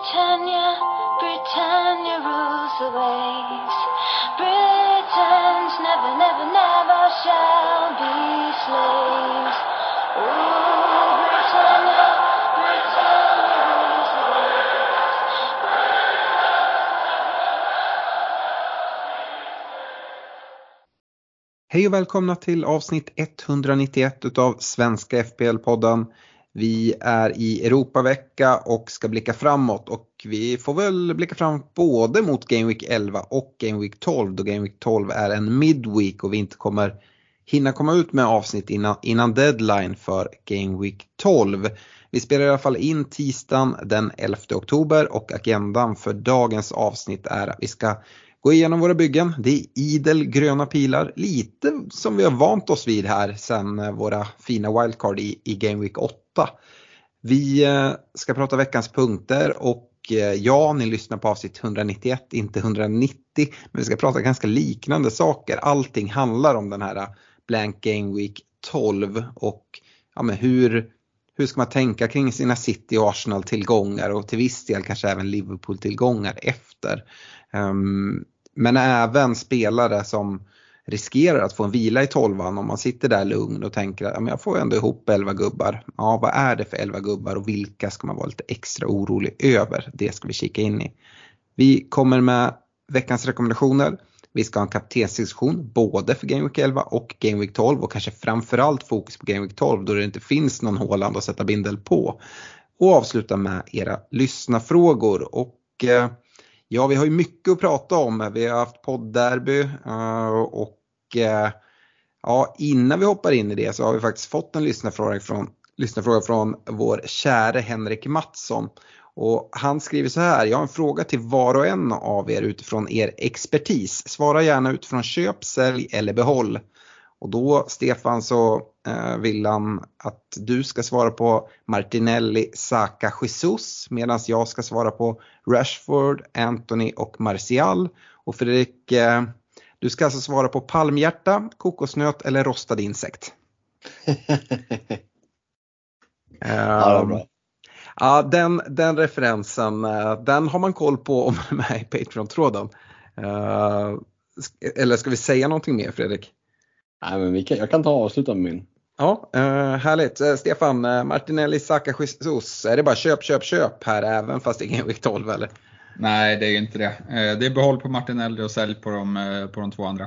Britannia, Britannia rules the waves. Britons never, never, never shall be slaves. Oh, Britannia, Britannia rules the waves. Hej och välkomna till avsnitt 191 utav Svenska FPL-podden. Vi är i Europavecka och ska blicka framåt och vi får väl blicka fram både mot Game Week 11 och Game Week 12 då Game Week 12 är en midweek och vi inte kommer hinna komma ut med avsnitt innan, innan deadline för Game Week 12. Vi spelar i alla fall in tisdagen den 11 oktober och agendan för dagens avsnitt är att vi ska gå igenom våra byggen. Det är idel gröna pilar, lite som vi har vant oss vid här sen eh, våra fina wildcard i, i Game Week 8. Vi eh, ska prata veckans punkter och eh, ja, ni lyssnar på avsnitt 191, inte 190, men vi ska prata ganska liknande saker. Allting handlar om den här Blank Game Week 12 och ja, men hur, hur ska man tänka kring sina City och Arsenal-tillgångar och till viss del kanske även Liverpool-tillgångar efter. Um, men även spelare som riskerar att få en vila i tolvan om man sitter där lugn och tänker att ja, jag får ändå ihop 11 gubbar. Ja, vad är det för 11 gubbar och vilka ska man vara lite extra orolig över? Det ska vi kika in i. Vi kommer med veckans rekommendationer. Vi ska ha en kaptensdiskussion både för Game Week 11 och Game Week 12 och kanske framförallt fokus på Game Week 12 då det inte finns någon Håland att sätta bindel på. Och avsluta med era lyssnafrågor. Och eh, ja, vi har ju mycket att prata om. Vi har haft poddderby eh, och eh, ja, innan vi hoppar in i det så har vi faktiskt fått en lyssnarfråga från, lyssnarfråga från vår käre Henrik Mattsson. Och han skriver så här, jag har en fråga till var och en av er utifrån er expertis. Svara gärna utifrån köp, sälj eller behåll. Och då Stefan så eh, vill han att du ska svara på Martinelli, Saka, Jesus medan jag ska svara på Rashford, Anthony och Martial. Och Fredrik, eh, du ska alltså svara på palmhjärta, kokosnöt eller rostad insekt. ja, är bra. Ja, den, den referensen, eh, den har man koll på om man är med i Patreon-tråden. Uh, eller ska vi säga någonting mer Fredrik? Nej, men vi kan, jag kan ta och avsluta med min. Ja, uh, härligt. Uh, Stefan, Martinelli, Saka, Jesus, är det bara köp, köp, köp här även fast det är Game Week 12 eller? Nej, det är inte det. Det är behåll på Martinelli och sälj på de, på de två andra.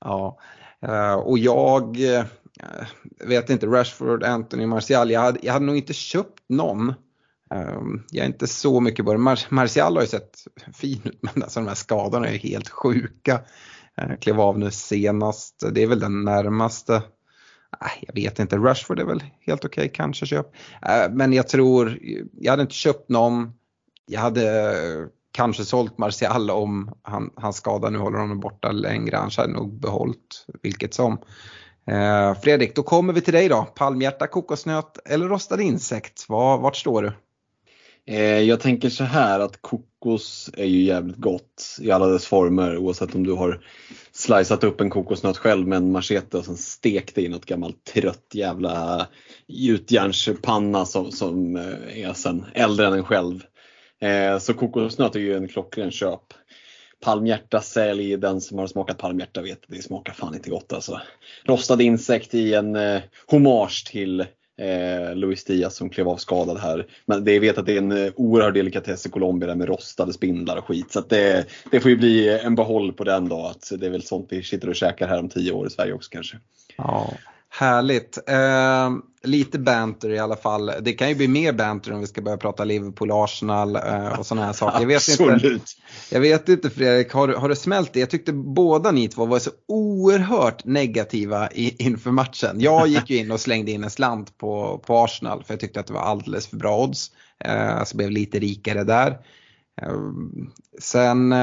Ja, och jag vet inte, Rashford, Anthony, Martial, jag hade, jag hade nog inte köpt någon. Jag är inte så mycket på det. Mar Martial har ju sett fin ut men alltså de här skadorna är helt sjuka. Eh, klev av nu senast, det är väl den närmaste. Jag vet inte, Rashford är väl helt okej, okay, kanske köp. Eh, men jag tror, jag hade inte köpt någon. Jag hade eh, kanske sålt Martial om han, hans skada nu håller honom borta längre. Annars hade nog behållit vilket som. Fredrik, då kommer vi till dig då. Palmhjärta, kokosnöt eller rostad insekt? Vart står du? Jag tänker så här att kokos är ju jävligt gott i alla dess former oavsett om du har sliceat upp en kokosnöt själv med en machete och sen stekt det i något gammalt trött jävla gjutjärnspanna som, som eh, är sen äldre än en själv. Eh, så kokosnöt är ju en klockren köp. Palmhjärta, sälj, den som har smakat palmhjärta vet att det smakar fan inte gott alltså. Rostad insekt i en eh, hommage till eh, Luis Diaz som klev av skadad här. Men det, jag vet att det är en eh, oerhörd delikatess i Colombia där med rostade spindlar och skit. Så det, det får ju bli en behåll på den då. Att det är väl sånt vi sitter och käkar här om tio år i Sverige också kanske. Ja, Härligt. Eh, lite banter i alla fall. Det kan ju bli mer banter om vi ska börja prata Liverpool, Arsenal eh, och sådana här saker. Jag vet Absolut. Inte, jag vet inte Fredrik, har, har det smält det? Jag tyckte båda ni två var så oerhört negativa i, inför matchen. Jag gick ju in och slängde in en slant på, på Arsenal för jag tyckte att det var alldeles för bra odds. Eh, alltså blev lite rikare där. Sen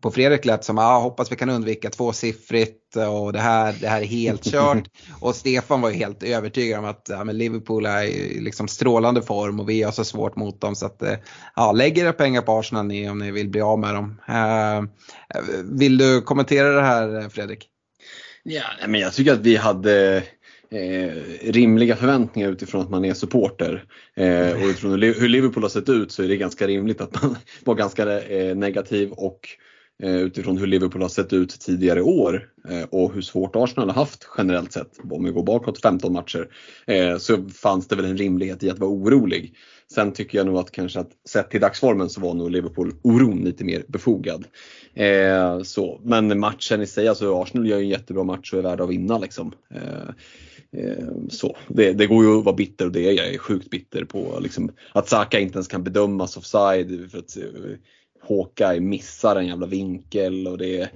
på Fredrik lät som, ah, hoppas vi kan undvika tvåsiffrigt och det här, det här är helt kört. och Stefan var ju helt övertygad om att ja, men Liverpool är i liksom strålande form och vi har så svårt mot dem så att ja, lägg era pengar på Arsenal ni om ni vill bli av med dem. Vill du kommentera det här Fredrik? Ja, men jag tycker att vi hade eh, rimliga förväntningar utifrån att man är supporter. Eh, och utifrån hur Liverpool har sett ut så är det ganska rimligt att man var ganska eh, negativ och Eh, utifrån hur Liverpool har sett ut tidigare år eh, och hur svårt Arsenal har haft generellt sett, om vi går bakåt 15 matcher, eh, så fanns det väl en rimlighet i att vara orolig. Sen tycker jag nog att kanske att sett till dagsformen så var nog Liverpool-oron lite mer befogad. Så. Men matchen i sig, alltså Arsenal gör ju en jättebra match och är värda att vinna. Liksom. Så. Det, det, går ju att vara bitter och det är jag. Jag är sjukt bitter på liksom, att Saka inte ens kan bedömas offside. För att, Hawkeye missar en jävla vinkel och det är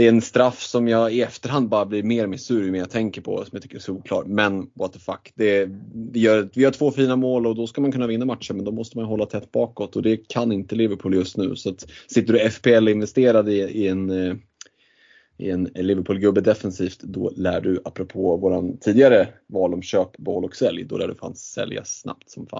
det är en straff som jag i efterhand bara blir mer och mer sur ju mer jag tänker på, som jag tycker är solklar. Men what the fuck. Det, vi, gör, vi gör två fina mål och då ska man kunna vinna matchen men då måste man hålla tätt bakåt och det kan inte Liverpool just nu. Så att, sitter du FPL investerad i, i en eh, i en Liverpool-gubbe defensivt, då lär du, apropå våran tidigare val om köp, behåll och sälj, då lär du fan sälja snabbt som fan.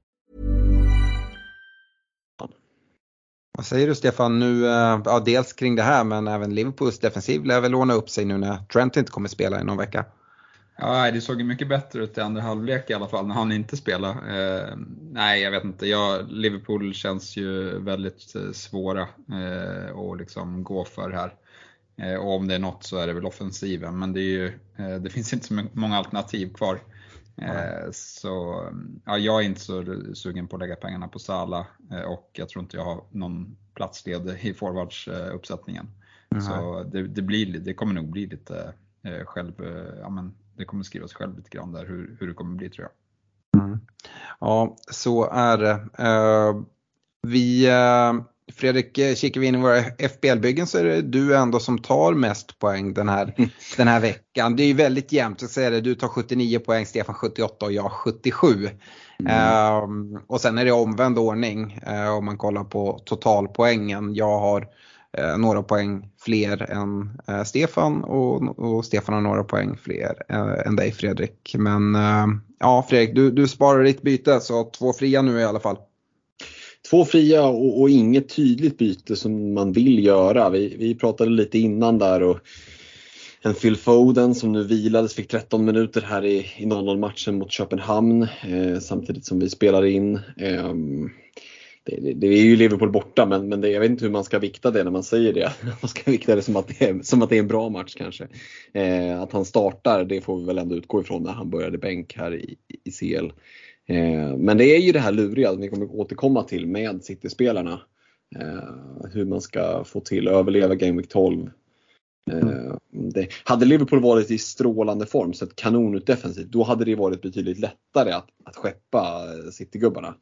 Vad säger du Stefan, nu, eh, ja, dels kring det här men även Liverpools defensiv lär väl låna upp sig nu när Trent inte kommer spela i någon vecka? Ja, det såg ju mycket bättre ut i andra halvlek i alla fall när han inte spelade. Eh, nej, jag vet inte. Jag, Liverpool känns ju väldigt eh, svåra eh, att liksom gå för här. Eh, och om det är något så är det väl offensiven, men det, är ju, eh, det finns inte så många alternativ kvar. Eh, så ja, jag är inte så sugen på att lägga pengarna på Sala och jag tror inte jag har någon platsled i forwardsuppsättningen. Mm. Så det, det, blir, det kommer nog bli lite själv, ja, men det kommer skriva sig själv lite grann där hur, hur det kommer bli tror jag. Mm. Ja, så är det. Uh, vi, uh, Fredrik, eh, kikar vi in i våra FBL-byggen så är det du ändå som tar mest poäng den här, den här veckan. Det är ju väldigt jämnt, jag säger det, du tar 79 poäng, Stefan 78 och jag 77. Mm. Um, och sen är det omvänd ordning uh, om man kollar på totalpoängen. Jag har eh, några poäng fler än eh, Stefan och, och, Stefan har några poäng fler än dig Fredrik. Men ja Fredrik, du, du sparar ditt byte så två fria nu i alla fall. Två fria och, och inget tydligt byte som man vill göra. Vi, vi pratade lite innan där och en Phil Foden som nu vilades, fick 13 minuter här i, i 0-0 matchen mot Köpenhamn eh, samtidigt som vi spelar in. Eh, det, det, är ju Liverpool borta men, men det, jag vet inte hur man ska vikta det när man säger det. Man ska vikta det som att det är, som att det är en bra match kanske. Eh, att han startar det får vi väl ändå utgå ifrån när han började bänk här i, i CL. Eh, men det är ju det här luriga vi kommer återkomma till med City-spelarna. Eh, hur man ska få till att överleva Game Week 12. Eh, det, hade Liverpool varit i strålande form, sett kanonut defensivt, då hade det varit betydligt lättare att, att skeppa eh, City-gubbarna.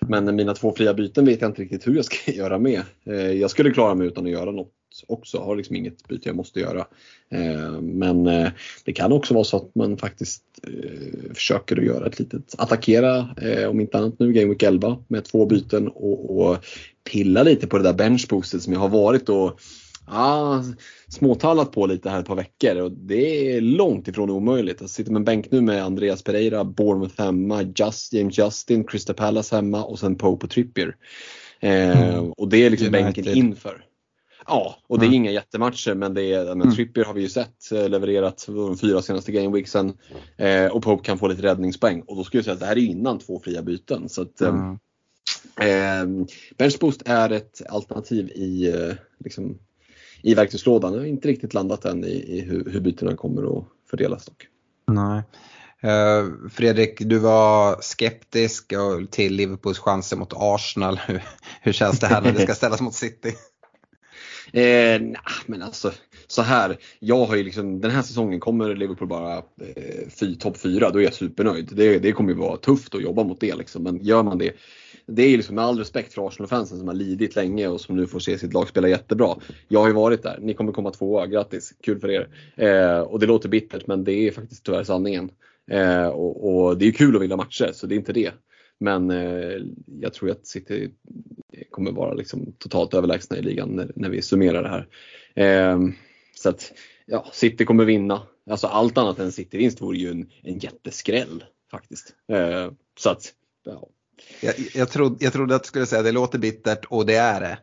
Men mina två fria byten vet jag inte riktigt hur jag ska göra med. Eh, jag skulle klara mig utan att göra något också. Har liksom inget byte jag måste göra. Eh, men eh, det kan också vara så att man faktiskt försöker att göra ett litet attackera, om inte annat nu, Game Week 11 med två byten och, och pilla lite på det där benchboostet som jag har varit och ja, småtallat på lite här ett par veckor och det är långt ifrån omöjligt. Jag sitter med en bänk nu med Andreas Pereira, Bournemouth hemma, Just, James Justin, Crystal Palace hemma och sen Pope och Trippier. Eh, mm. Och det är liksom United. bänken inför. Ja, och det är mm. inga jättematcher men, det är, men mm. Trippier har vi ju sett eh, levererat de fyra senaste gameweeksen eh, och Pope kan få lite räddningspoäng och då skulle jag säga att det här är innan två fria byten. Så att, mm. eh, Benchboost är ett alternativ i eh, liksom, i verktygslådan. Jag har inte riktigt landat än i, i hur, hur bytena kommer att fördelas dock. Nej. Uh, Fredrik, du var skeptisk till Liverpools chanser mot Arsenal. Hur, hur känns det här när det ska ställas mot City? Eh, nah, men alltså så här. Jag har ju liksom, den här säsongen kommer Liverpool bara eh, topp fyra, då är jag supernöjd. Det, det kommer ju vara tufft att jobba mot det liksom. Men gör man det det är liksom med all respekt för Arsenal-fansen som har lidit länge och som nu får se sitt lag spela jättebra. Jag har ju varit där, ni kommer komma tvåa, grattis, kul för er. Eh, och det låter bittert men det är faktiskt tyvärr sanningen. Eh, och, och, det är kul att vinna matcher så det är inte det. Men eh, jag tror att City kommer vara liksom totalt överlägsna i ligan när, när vi summerar det här. Eh, så att ja, City kommer vinna. Alltså allt annat än City-vinst vore ju en, en jätteskräll faktiskt. Eh, så att, ja. Jag, jag, trodde, jag trodde att du skulle säga det låter bittert och det är det.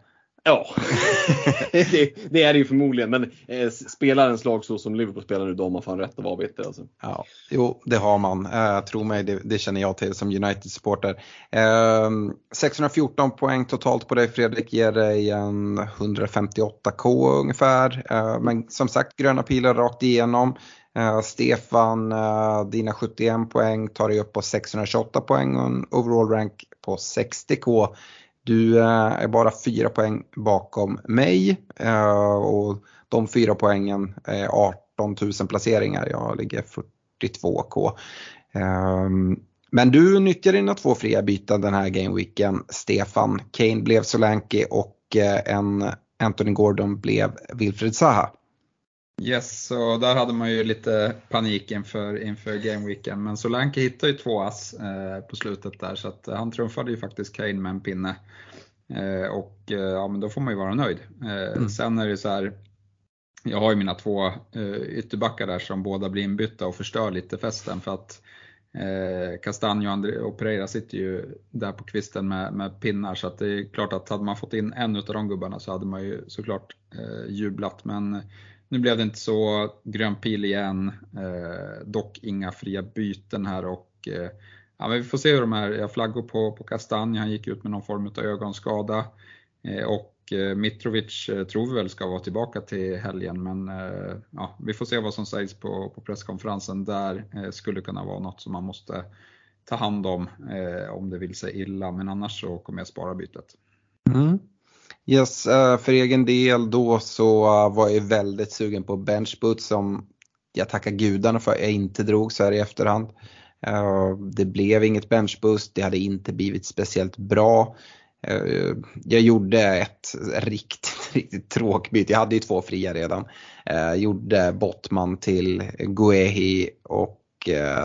Ja, det, det, är det ju förmodligen. Men eh, spelar en slag så som Liverpool spelar nu, då har man fan rätt att vara bitter. Alltså. Ja, jo, det har man. Eh, tro mig, det, det, känner jag till som United-supporter. Eh, 614 poäng totalt på dig Fredrik ger dig en 158k ungefär. Eh, men som sagt, gröna pilar rakt igenom. Uh, Stefan, uh, dina 71 poäng tar dig upp på 628 poäng och en overall rank på 60k. Du eh, är bara fyra poäng bakom mig eh, och de fyra poängen är 18 000 placeringar. Jag ligger 42k. Ehm, men du nyttjar dina två fria byten den här gameweeken, Stefan. Kane blev Solanke och eh, en Anthony Gordon blev Wilfred Zaha. Yes, så där hade man ju lite panik inför, inför gameweeken. Men Solanke hittade ju två ass eh, på slutet där så att han trumfade ju faktiskt Kane med en pinne. Eh, och eh, ja, men då får man ju vara nöjd. Eh, mm. Sen är det så här, jag har ju mina två eh, ytterbackar där som båda blir inbytta och förstör lite festen för att Eh, Castanjo och Pereira sitter ju där på kvisten med, med, pinnar så att det är klart att hade man fått in en av de gubbarna så hade man ju såklart eh, jublat. Men nu blev det inte så, grön pil igen, eh, dock inga fria byten här och eh, ja, men vi får se hur de är, jag flaggar på, på Kastanj, han gick ut med någon form av ögonskada eh, och eh, Mitrovic eh, tror vi väl ska vara tillbaka till helgen men eh, ja, vi får se vad som sägs på, på presskonferensen. Där eh, skulle kunna vara något som man måste ta hand om eh, om det vill sig illa men annars så kommer jag spara bytet. Mm. Yes, eh, för egen del då så eh, var jag väldigt sugen på benchboot som jag tackar gudarna för att jag inte drog så här i efterhand. Eh, det blev inget benchboost, det hade inte blivit speciellt bra. Jag gjorde ett riktigt, riktigt tråkbyte. Jag hade ju två fria redan. Jag gjorde Bottman till Guehi och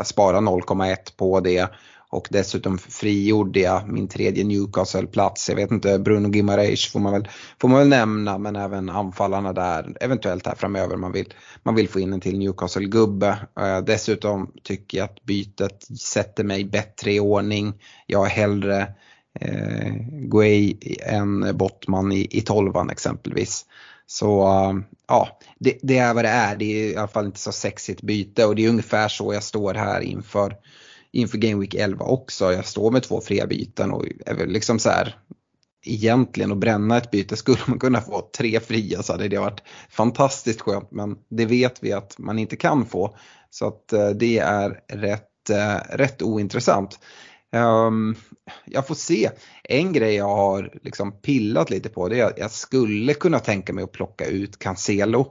sparade 0,1 på det och dessutom frigjorde jag min tredje Newcastle-plats. Jag vet inte, Bruno Gimareis får man, väl, får man väl nämna men även anfallarna där eventuellt här framöver. Man vill, man vill få in en till Newcastle-gubbe. Eh, dessutom tycker jag att bytet sätter mig bättre i ordning. Jag är hellre eh, Guay än Bottman i, i tolvan exempelvis. Så eh, ja, det, det, är vad det är. Det är i alla fall inte så sexigt byte och det är ungefär så jag står här inför inför Game Week 11 också. Jag står med två fria byten och är väl liksom så här egentligen att bränna ett byte skulle man kunna få tre fria så hade det varit fantastiskt skönt men det vet vi att man inte kan få. Så att eh, det är rätt, eh, rätt ointressant. Um, jag får se. En grej jag har liksom pillat lite på det är att jag skulle kunna tänka mig att plocka ut Cancelo.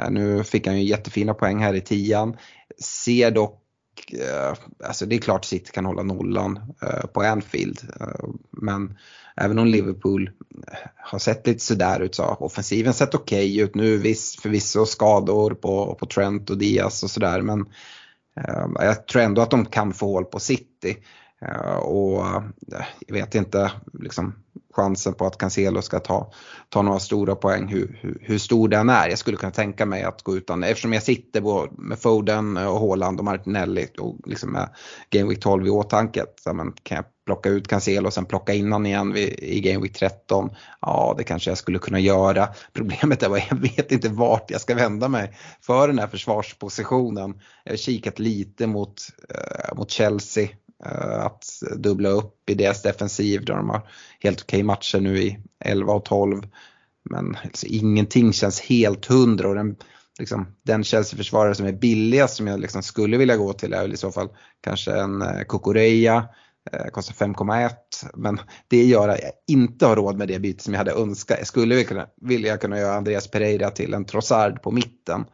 Uh, nu fick han ju jättefina poäng här i tian. Ser dock Eh, alltså det är klart City kan hålla nollan eh, på Anfield. Eh, men även om Liverpool har sett lite sådär ut så har offensiven sett okej okay ut nu. Förvisso skador på, på Trent och Diaz och sådär men jag tror ändå att de kan få hål på City. Eh, och eh, jag vet inte liksom, chansen på att Cancelo ska ta, ta några stora poäng, hur, hur, hur, stor den är. Jag skulle kunna tänka mig att gå utan, eftersom jag sitter med Foden eh, och Haaland och Martinelli och liksom med Game Week 12 i åtanke, så men kan jag plocka ut Cancelo och sen plocka in honom igen i Game Week 13? Ja, det kanske jag skulle kunna göra. Problemet är att jag vet inte vart jag ska vända mig för den här försvarspositionen. Jag har kikat lite mot, eh, mot Chelsea Eh, att dubbla upp i deras defensiv där de har helt okej matcher nu i 11 och 12. Men alltså, ingenting känns helt hundra och den, liksom, den Chelsea-försvarare som är billigast som jag liksom skulle vilja gå till är väl i så fall kanske en eh, Kukureya. Eh, kostar 5,1 men det gör att jag inte har råd med det byte som jag hade önskat. Jag skulle vilja, vilja kunna göra Andreas Pereira till en Trossard på mitten.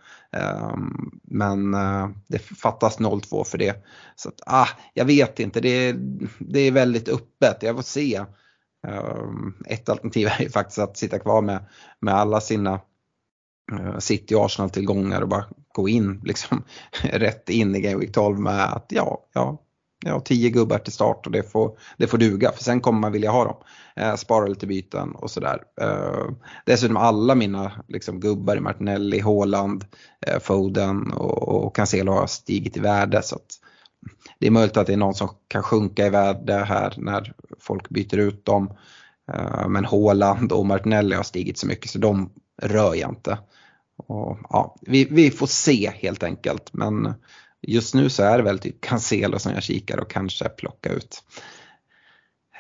Um, men uh, det fattas 0-2 för det. Så att, ah, jag vet inte, det, det är väldigt öppet. Jag får se. Um, ett alternativ är ju faktiskt att sitta kvar med, med alla sina uh, City och Arsenal-tillgångar och bara gå in liksom rätt in i Game Week 12 med att ja, ja, ja, tio gubbar till start och det får, det får duga för sen kommer man vilja ha dem. Eh, spara lite byten och sådär. Eh, dessutom alla mina liksom, gubbar i Martinelli, Haaland, eh, Foden och, och Cancelo har stigit i värde. Så det är möjligt att det är någon som kan sjunka i värde här när folk byter ut dem. Eh, men Haaland och Martinelli har stigit så mycket så de rör jag inte. Och, ja, vi, vi får se helt enkelt. Men Just nu så är det väl typ Cancelo som jag kikar och kanske plocka ut.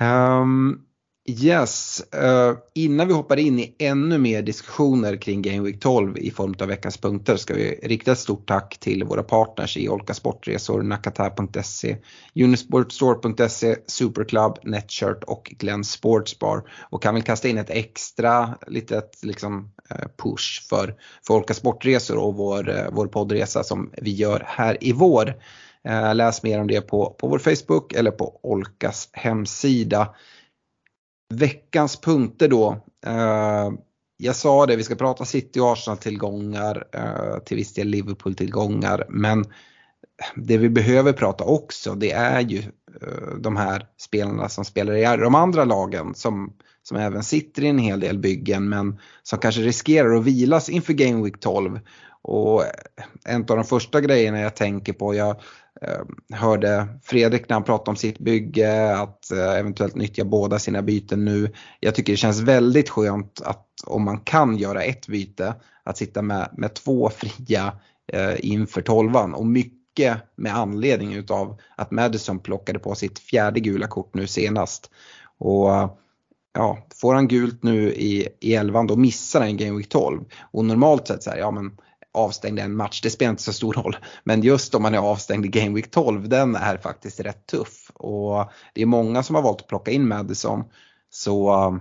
Um, Yes, uh, innan vi hoppar in i ännu mer diskussioner kring Game Week 12 i form av veckans punkter ska vi rikta ett stort tack till våra partners i Olka Sportresor, Nakata.se, Unisportstore.se, Superclub, Netshirt och Glenn Sportsbar. Och kan väl kasta in ett extra litet liksom, eh, push för, för Olka Sportresor och vår, eh, vår poddresa som vi gör här i vår. Läs mer om det på, på vår Facebook eller på Olkas hemsida. Veckans punkter då. Eh, jag sa det, vi ska prata City och Arsenal-tillgångar, eh, till viss del Liverpool-tillgångar. Men det vi behöver prata också det är ju eh, de här spelarna som spelar i de andra lagen som, som även sitter i en hel del byggen men som kanske riskerar att vilas inför Game Week 12. Och en av de första grejerna jag tänker på, jag eh, Ehm, hörde Fredrik när han pratade om sitt bygge, att eh, eventuellt nyttja båda sina byten nu. Jag tycker det känns väldigt skönt att om man kan göra ett byte, att sitta med, med två fria eh, inför tolvan och mycket med anledning utav att Madison plockade på sitt fjärde gula kort nu senast. Och ja, får han gult nu i, i elvan då missar han Game Week 12. Och normalt sett så här, ja men avstängd en match, det spelar inte så stor roll. Men just om man är avstängd i Game Week 12, den är faktiskt rätt tuff. Och det är många som har valt att plocka in Madison. Så um,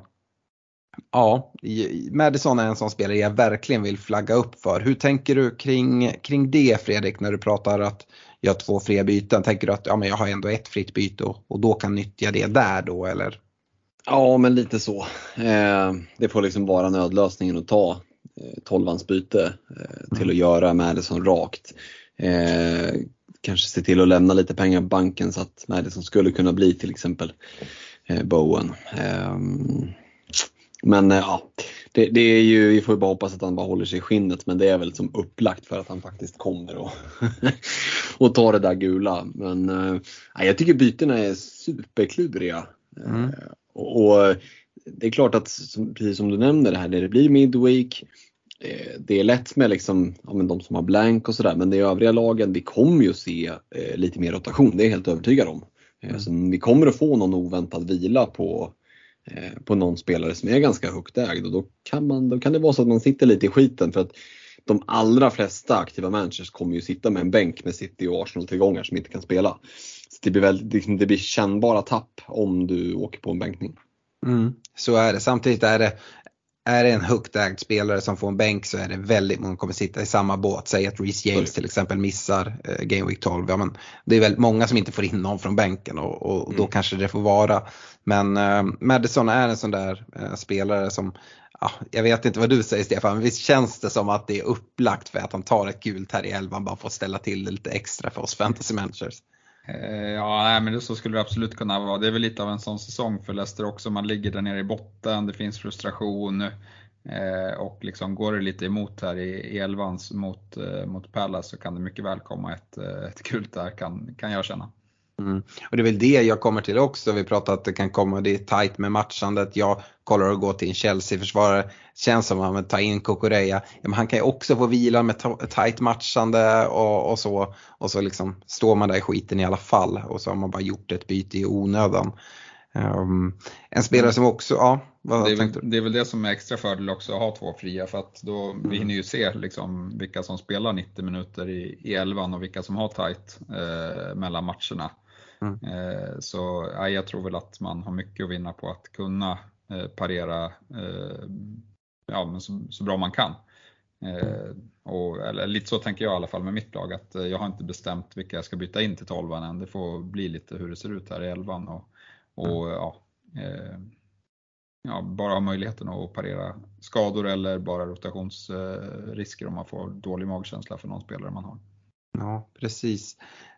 ja, Madison är en sån spelare jag verkligen vill flagga upp för. Hur tänker du kring, kring det Fredrik när du pratar att jag har två fria byten? Tänker du att ja, men jag har ändå ett fritt byte och, och då kan nyttja det där då eller? Ja men lite så. Eh, det får liksom vara nödlösningen att ta tolvansbyte eh, till att göra Madison rakt. Eh, kanske se till att lämna lite pengar på banken så att Madison skulle kunna bli till exempel Bowen. Ehm, men ja, det, det, är ju, vi får ju bara hoppas att han bara håller sig i skinnet men det är väl som upplagt för att han faktiskt kommer och, och tar det där gula. Men ja, jag tycker bytena är superkluriga. Mm. Och, och, det är klart att precis som du nämner det här, när det blir midweek Eh, det är lätt med liksom, ja, men de som har blank och sådär men de övriga lagen, vi kommer ju se eh, lite mer rotation, det är jag helt övertygad om. Eh, mm. Vi kommer att få någon oväntad vila på, eh, på någon spelare som är ganska högt ägd och då kan, man, då kan det vara så att man sitter lite i skiten för att de allra flesta aktiva managers kommer ju sitta med en bänk med City och Arsenal-tillgångar som inte kan spela. Så det blir, väldigt, det blir kännbara tapp om du åker på en bänkning. Mm, så är det. Samtidigt är det är det en högt ägd spelare som får en bänk så är det väldigt många som kommer sitta i samma båt. Säg att Reece James till exempel missar eh, Game Week 12. Ja, men det är väldigt många som inte får in någon från bänken och, och, och då mm. kanske det får vara. Men eh, Madison är en sån där eh, spelare som Ja, jag vet inte vad du säger Stefan, men visst känns det som att det är upplagt för att han tar ett gult här i elvan bara för att ställa till lite extra för oss fantasy managers? Eh, ja, nej, men det, så skulle det absolut kunna vara. Det är väl lite av en sån säsong för Leicester också. Man ligger där nere i botten, det finns frustration. Eh, och liksom går det lite emot här i elvan mot, eh, mot Palace så kan det mycket väl komma ett, eh, ett kult där kan, kan jag känna. Mm. Och det är väl det jag kommer till också. Vi pratar att det kan komma, det är tajt med matchandet. Jag kollar att gå till en Chelsea-försvarare. Känns som att man tar in Kokoreya. Ja, han kan ju också få vila med tajt matchande och, och, så. Och så liksom står man där i skiten i alla fall och så har man bara gjort ett byte i onödan. Um, en spelare som också, ja, vad det är, du? Det är väl det som är extra fördel också att ha två fria för att då mm. vi hinner ju se liksom vilka som spelar 90 minuter i, i elvan och vilka som har tight eh, mellan matcherna. Mm. Eh, så ja, jag tror väl att man har mycket att vinna på att kunna eh, parera eh, ja, men så, så, bra man kan. Eh, och, eller, lite så tänker jag i alla fall med mitt lag, att eh, jag har inte bestämt vilka jag ska byta in till 12 än. Det får bli lite hur det ser ut här i 11 och, och mm. ja, eh, ja, bara ha möjligheten att parera skador eller bara rotationsrisker om man får dålig magkänsla för någon spelare man har. Ja, precis.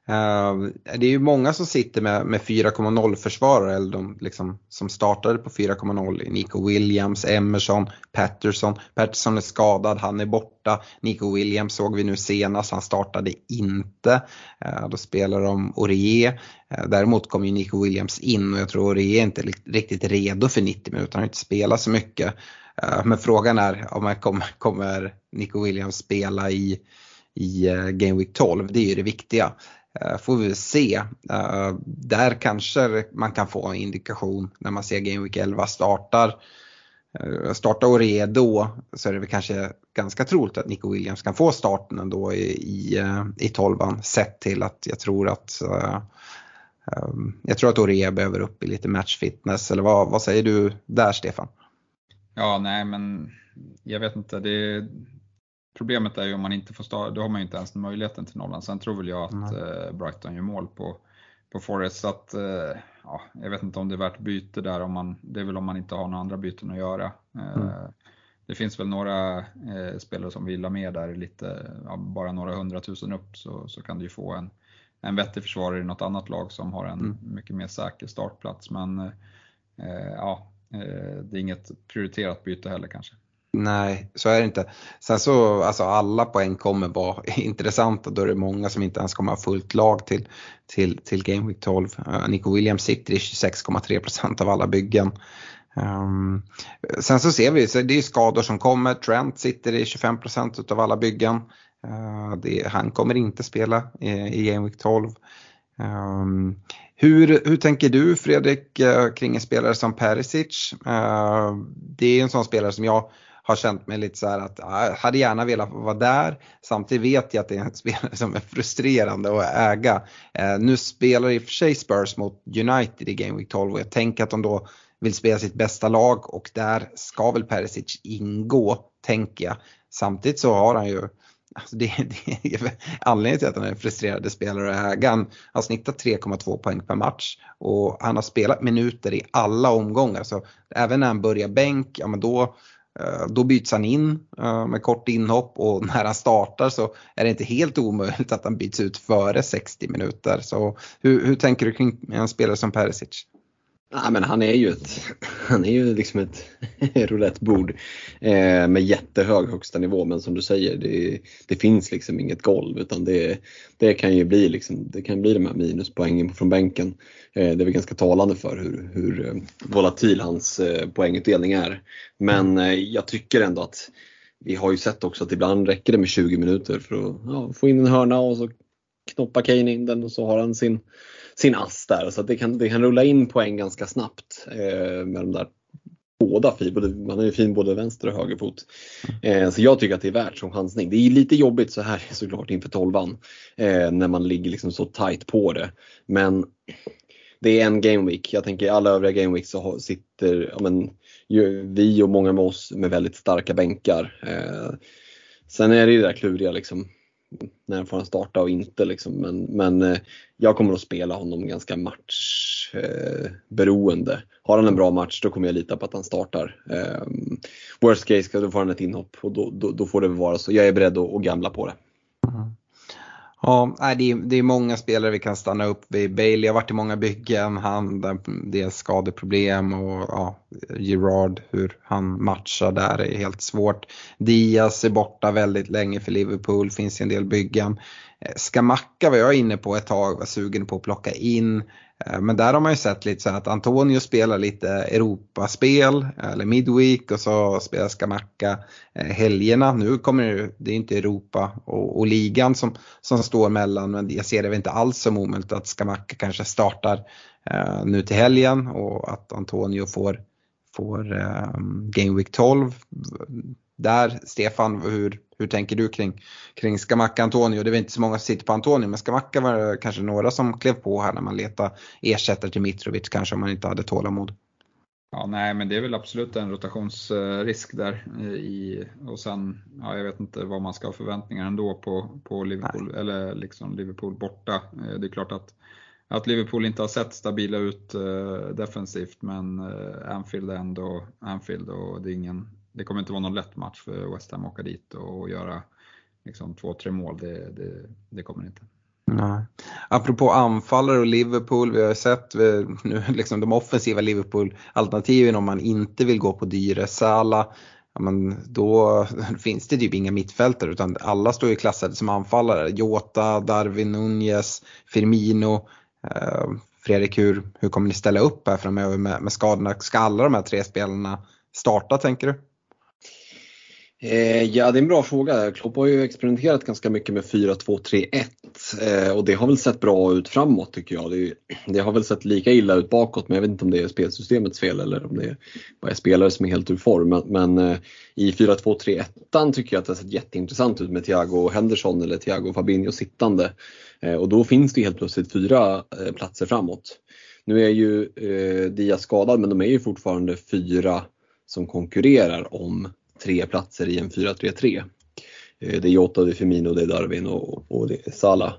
Uh, det är ju många som sitter med, med 4,0 försvarare eller de liksom, som startade på 4,0. Nico Williams, Emerson, Patterson. Patterson är skadad, han är borta. Nico Williams såg vi nu senast, han startade inte. Uh, då spelar de Orie. Uh, ehm, däremot kom ju Nico Williams in och jag tror Orie är inte riktigt redo för 90 minuter, han har inte spelat så mycket. Men frågan är om kommer, kommer Nico Williams spela i i eh, Game Week 12, det är ju det viktiga. Eh, får vi se. Eh, där kanske man kan få en indikation när man ser Game Week 11 startar. Startar Ore då så är det väl kanske ganska troligt att Nico Williams kan få starten ändå i, i, i 12 sett till att jag tror att ehm, jag tror att Orea behöver upp i lite matchfitness eller vad, vad säger du där Stefan? Ja, nej men jag vet inte. Det, Problemet är ju om man inte får starta, då har man ju inte ens möjligheten till nollan. Sen tror väl jag att mm. Brighton gör mål på, på Forest. Så att, eh, ja, jag vet inte om det är värt byte där, om man, det är väl om man inte har några andra byten att göra. Eh, mm. Det finns väl några eh, spelare som vill ha med där, lite, ja, bara några hundratusen upp så, så kan du ju få en, en vettig försvarare i något annat lag som har en mm. mycket mer säker startplats. Men eh, ja, det är inget prioriterat byte heller kanske. Nej, så är det inte. Sen så, alltså alla poäng kommer vara intressanta. Då är det många som inte ens kommer ha fullt lag till, till, till Game Week 12. Uh, eh, Nico Williams sitter i 26,3% av alla byggen. Um, sen så ser vi, så det är skador som kommer. Trent sitter i 25% av alla byggen. Uh, det, han kommer inte spela i, i Game Week 12. Um, ehm, hur, hur tänker du Fredrik eh, kring en spelare som Perisic? Uh, det är en sån spelare som jag har känt mig lite så här att jag hade gärna velat vara där. Samtidigt vet jag att det är en spelare som är frustrerande att äga. Eh, nu spelar i och för sig Spurs mot United i Game Week 12 och jag tänker att de då vill spela sitt bästa lag och där ska väl Perisic ingå, tänker jag. Samtidigt så har han ju Alltså det, det är anledningen till att han är en frustrerande spelare att äga. Han har snittat 3,2 poäng per match och han har spelat minuter i alla omgångar. Så även när han börjar bänk, ja men då, Eh, Eh, då byts han in eh, med kort inhopp och när han startar så är det inte helt omöjligt att han byts ut före 60 minuter. Så hur, hur tänker du kring en spelare som Perisic? Ja, men han är ju ett, han är ju liksom ett roulettebord eh, med jättehög högsta nivå men som du säger det, det finns liksom inget golv utan det, det kan ju bli, liksom, det kan bli de här minuspoängen från bänken. Eh, det är väl ganska talande för hur, hur eh, volatil hans eh, poängutdelning är. Men eh, jag tycker ändå att vi har ju sett också att ibland räcker det med 20 minuter för att ja, få in en hörna och så knoppar Kane in den och så har han sin sin ass där. Så det, kan, det kan rulla in poäng ganska snabbt eh, med de där båda fin, man är ju fin både vänster och högerfot. Eh, så jag tycker att det är värt som chansning. Det är lite jobbigt så här såklart inför tolvan eh, när man ligger liksom så tight på det. Men det är en game week. Jag tänker alla övriga game weeks så sitter ja, men, vi och många med oss med väldigt starka bänkar. Eh, sen är det ju det där kluriga liksom när får han starta och inte. Liksom. Men, men eh, jag kommer att spela honom ganska matchberoende. Eh, har han en bra match då kommer jag lita på att han startar. Eh, worst case, då får han ett inhopp och då, då, då får det vara så. Jag är beredd att, att gamla på det. Mm. Ja, det är, det är många spelare vi kan stanna upp vid. Bailey har varit i många byggen, han, det är skadeproblem och ja, Gerard, hur han matchar där är helt svårt. Diaz är borta väldigt länge för Liverpool, finns i en del byggen. Eh, Skamacka var jag inne på ett tag, var sugen på att plocka in. Eh, men där har man ju sett lite så att Antonio spelar lite Europaspel eller Midweek och så spelar Skamacka eh, helgerna. Nu kommer det, det är inte Europa och, och, ligan som, som står mellan men jag ser det väl inte alls som omöjligt att Skamacka kanske startar eh, nu till helgen och att Antonio får, får eh, Game Week 12. Där, Stefan, hur, hur tänker du kring, kring Skamacka Antonio? Det är väl inte så många som sitter på Antonio, men Skamacka var det kanske några som klev på här när man letade ersättare till Mitrovic kanske om man inte hade tålamod. Ja, nej, men det är väl absolut en rotationsrisk där. I, och sen, ja, jag vet inte vad man ska ha förväntningar ändå på, på Liverpool, nej. eller liksom Liverpool borta. Eh, det är klart att, att Liverpool inte har sett stabila ut eh, defensivt, men eh, Anfield är ändå Anfield och det, är ingen, det kommer inte vara någon lätt match för West Ham att åka dit och göra liksom, två, tre mål. Det, det, det kommer inte. Nej. Apropå anfallare och Liverpool, vi har sett nu liksom de offensiva Liverpool-alternativen om man inte vill gå på dyre Sala. Ja, men då finns det typ inga mittfältare utan alla står ju klassade som anfallare. Jota, Darwin Nunez, Firmino. Eh, Fredrik, hur, hur kommer ni ställa upp här framöver med, med skadorna? Ska alla de här tre spelarna starta tänker du? Eh, ja, det är en bra fråga. Klopp har ju experimenterat ganska mycket med 4-2-3-1 eh, och det har väl sett bra ut framåt tycker jag. Det, det, har väl sett lika illa ut bakåt men jag vet inte om det är spelsystemets fel eller om det bara är spelare som är helt ur form. Men, men eh, i 4-2-3-1 tycker jag att det har sett jätteintressant ut med Thiago Henderson eller Thiago Fabinho sittande. Eh, och då finns det helt plötsligt fyra eh, platser framåt. Nu är ju eh, Diaz skadad men de är ju fortfarande fyra som konkurrerar om tre platser i en 4-3-3. Eh, det är Jota, det är Firmino, det är Darwin och, och det är Salah.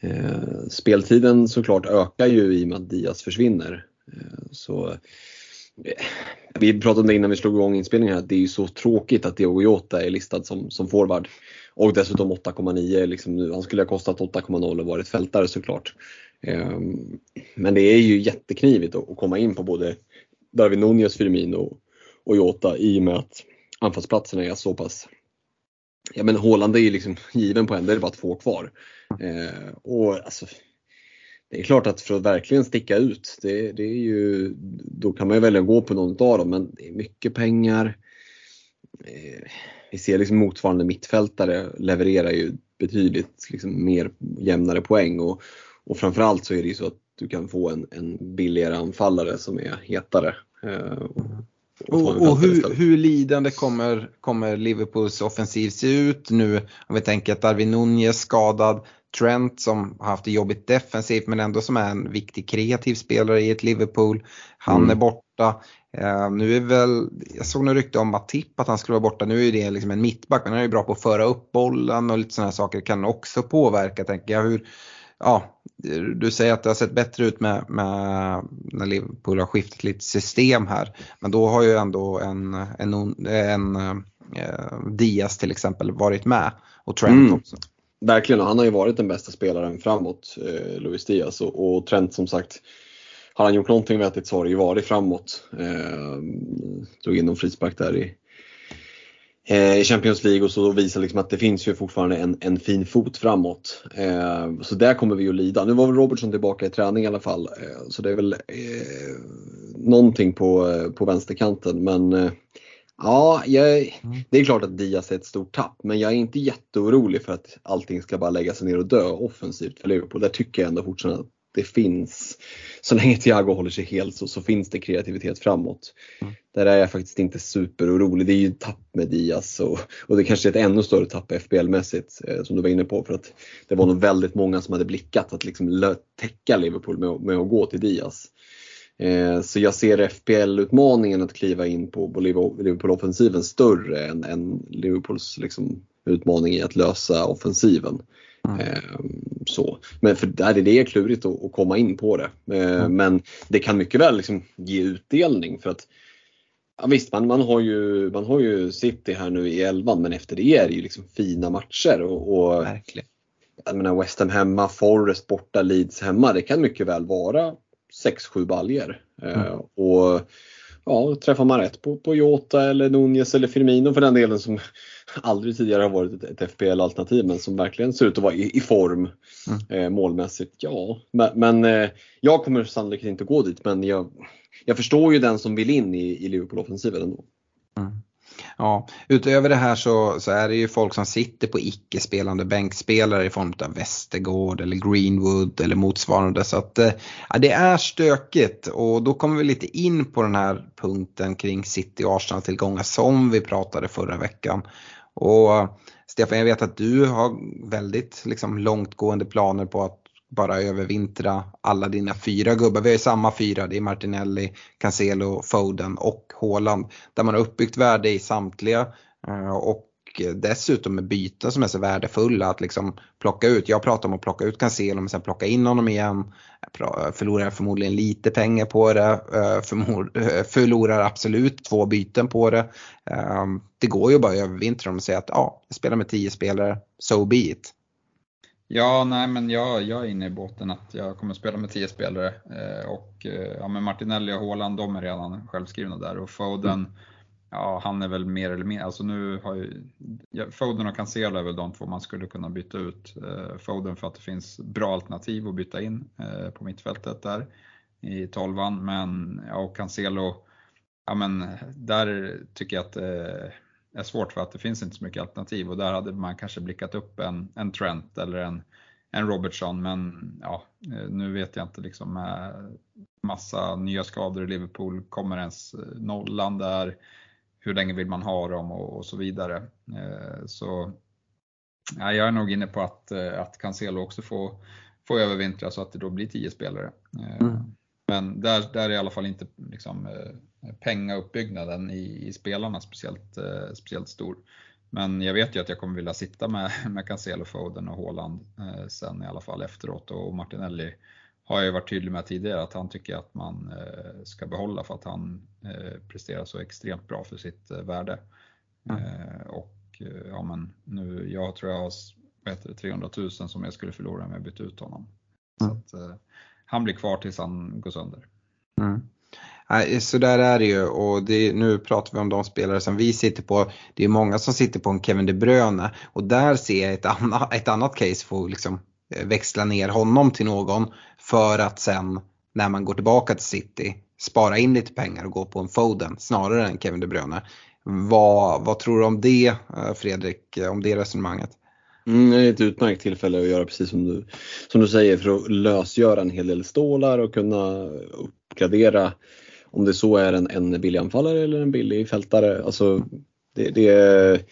Eh, speltiden såklart ökar ju i och med att Diaz försvinner. Eh, så, eh, vi pratade om det innan vi slog igång inspelningen här, det är ju så tråkigt att Diogo Jota är listad som, som forward. Och dessutom 8,9, liksom, han skulle ha kostat 8,0 och varit fältare såklart. Ehm, men det är ju jätteknivigt att komma in på både Darwin Nunez, Firmino och Jota i och med att anfallsplatserna är så pass Ja men Håland är ju liksom given på en, det är bara två kvar. Eh, och alltså, det är klart att för att verkligen sticka ut, det, det är ju, då kan man ju välja att gå på någon av dem men det är mycket pengar. Eh, vi ser liksom motsvarande mittfältare levererar ju betydligt liksom mer jämnare poäng och, och framförallt så är det ju så att du kan få en, en billigare anfallare som är hetare. Eh, och, och hur, hur, lidande kommer, kommer Liverpools offensiv se ut nu om vi tänker att Darwin Nunez skadad, Trent som har haft det jobbigt defensivt men ändå som är en viktig kreativ spelare i ett Liverpool. Han mm. är borta. Uh, nu är väl, jag såg något rykte om Matip att han skulle vara borta. Nu är det liksom en mittback men han är ju bra på att föra upp bollen och lite sådana saker kan också påverka tänker jag. Hur, ja, du säger att det har sett bättre ut med, med, när Liverpool har skiftat lite system här. Men då har ju ändå en, en, en eh, Diaz till exempel varit med och Trent mm. också. Verkligen, han har ju varit den bästa spelaren framåt, eh, Luis Diaz. Och, och, Trent som sagt, har han gjort någonting vettigt så har det ju varit framåt. Eh, drog in någon frispark där i Eh, i Champions League och så visar liksom att det finns ju fortfarande en, en fin fot framåt. Eh, så där kommer vi att lida. Nu var väl Robertson tillbaka i träning i alla fall eh, så det är väl eh, någonting på, eh, på vänsterkanten men eh, Ja, jag, det är klart att Diaz är ett stort tapp men jag är inte jätteorolig för att allting ska bara lägga sig ner och dö offensivt för Liverpool. Där tycker jag ändå fortfarande att det finns, så länge Thiago håller sig helt så, så finns det kreativitet framåt. Mm. Där är jag faktiskt inte superorolig. Det är ju tapp med Diaz och, och det kanske är ett ännu större tapp FBL-mässigt eh, som du var inne på. För att det var nog väldigt många som hade blickat att liksom täcka Liverpool med, med att gå till Diaz. Eh, så jag ser FBL-utmaningen att kliva in på, på Liverpool-offensiven större än, än Liverpools liksom, utmaning i att lösa offensiven. Mm. Så. Men för där är det klurigt att, att komma in på det. Mm. Men det kan mycket väl liksom ge utdelning för att Ja, visst, man, man, har ju, man har ju City här nu i elvan men efter det är det ju liksom fina matcher. Och, och Verkligen. Jag menar West Ham hemma, Forest borta, Leeds hemma. Det kan mycket väl vara 6-7 baljer. Mm. Uh, och ja, träffar man rätt på, på Jota eller Nunez eller Firmino för den delen som aldrig tidigare har varit ett, ett FPL-alternativ men som verkligen ser ut att vara i, i form mm. eh, målmässigt. Ja, men, men eh, jag kommer sannolikt inte gå dit men jag, jag förstår ju den som vill in i, i Liverpool-offensiven ändå. Mm. Ja, utöver det här så, så är det ju folk som sitter på icke-spelande bänkspelare i form av Västergård eller Greenwood eller motsvarande. Så att eh, ja, det är stökigt och då kommer vi lite in på den här punkten kring City och Arsenal-tillgångar som vi pratade förra veckan. Och eh, Stefan, jag vet att du har väldigt liksom, långtgående planer på att bara övervintra alla dina fyra gubbar. Vi har ju samma fyra, det är Martinelli, Cancelo, Foden och Haaland. Där man har uppbyggt värde i samtliga eh, och dessutom med byten som är så värdefulla att liksom plocka ut. Jag pratar om att plocka ut Cancelo men sen plocka in honom igen. Jag förlorar förmodligen lite pengar på det. Eh, eh, förlorar absolut två byten på det. Det går ju bara att övervintra dem och säga att ja, jag spelar med tio spelare, so be it. Ja, nej men jag, jag är inne i båten att jag kommer spela med 10 spelare eh, och eh, ja, men Martinelli och Haaland de är redan självskrivna där och Foden, mm. ja han är väl mer eller mindre, alltså nu har ju, ja, Foden och Cancelo är väl de två man skulle kunna byta ut. Eh, Foden för att det finns bra alternativ att byta in eh, på mittfältet där i 12 men ja, och Cancelo, ja men där tycker jag att eh, är svårt för att det finns inte så mycket alternativ och där hade man kanske blickat upp en, en Trent eller en, en Robertson men ja, eh, nu vet jag inte liksom med massa nya skador i Liverpool, kommer ens eh, nollan där? Hur länge vill man ha dem och, och så vidare. Eh, så ja, jag är nog inne på att, att Cancelo också får, får övervintra så att det då blir 10 spelare. Mm. Men där, där är i alla fall inte liksom, pengauppbyggnaden i, i spelarna speciellt, eh, speciellt stor. Men jag vet ju att jag kommer vilja sitta med, med Cancelo, Foden och Haaland eh, sen i alla fall efteråt och Martinelli har jag ju varit tydlig med tidigare att han tycker att man eh, ska behålla för att han eh, presterar så extremt bra för sitt eh, värde. Mm. och ja men nu, jag tror jag har det, 300 000 som jag skulle förlora om jag bytte ut honom. Mm. Så att, han blir kvar tills han går sönder. Mm. Så där är det ju och det, nu pratar vi om de spelare som vi sitter på. Det är många som sitter på en Kevin De Bruyne och där ser jag ett, anna, ett annat case få liksom eh, växla ner honom till någon för att sen när man går tillbaka till City spara in lite pengar och gå på en Foden snarare än Kevin De Bruyne. Vad, vad tror du om det eh, Fredrik, eh, om det resonemanget? Mm, det är ett utmärkt tillfälle att göra precis som du, som du säger för att lösgöra en hel del stålar och kunna uppgradera om det så är en, en billig anfallare eller en billig fältare. Alltså, det, det,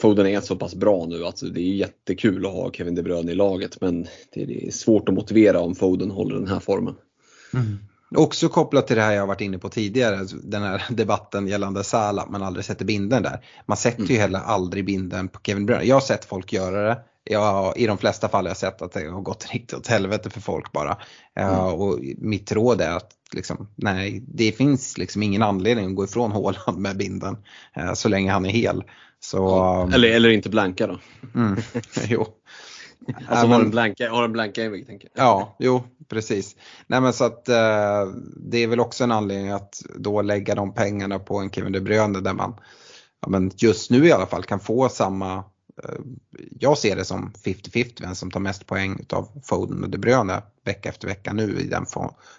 Foden är så pass bra nu att det är jättekul att ha Kevin De Bruyne i laget men det, det är svårt att motivera om Foden håller den här formen. Mm. Också kopplat till det här jag varit inne på tidigare, den här debatten gällande Salah, man aldrig sätter binden där. Man sätter mm. ju heller aldrig binden på Kevin Bruyne. Jag har sett folk göra det. Jag, I de flesta fall har jag sett att det har gått riktigt åt helvete för folk bara. Mm. Uh, och mitt råd är att liksom, nej, det finns liksom ingen anledning att gå ifrån Håland med binden uh, så länge han är hel. Så, um, eller, eller inte blanka då. Mm, jo. Alltså har en blanka, har en blanka Evig tänker jag. Ja, jo precis. Nej men så att eh, det är väl också en anledning att då lägga de pengarna på en Kevin De Bruyne där man ja, men just nu i alla fall kan få samma eh, jag ser det som 50-50 vem som tar mest poäng av Foden och De Bruyne vecka efter vecka nu i den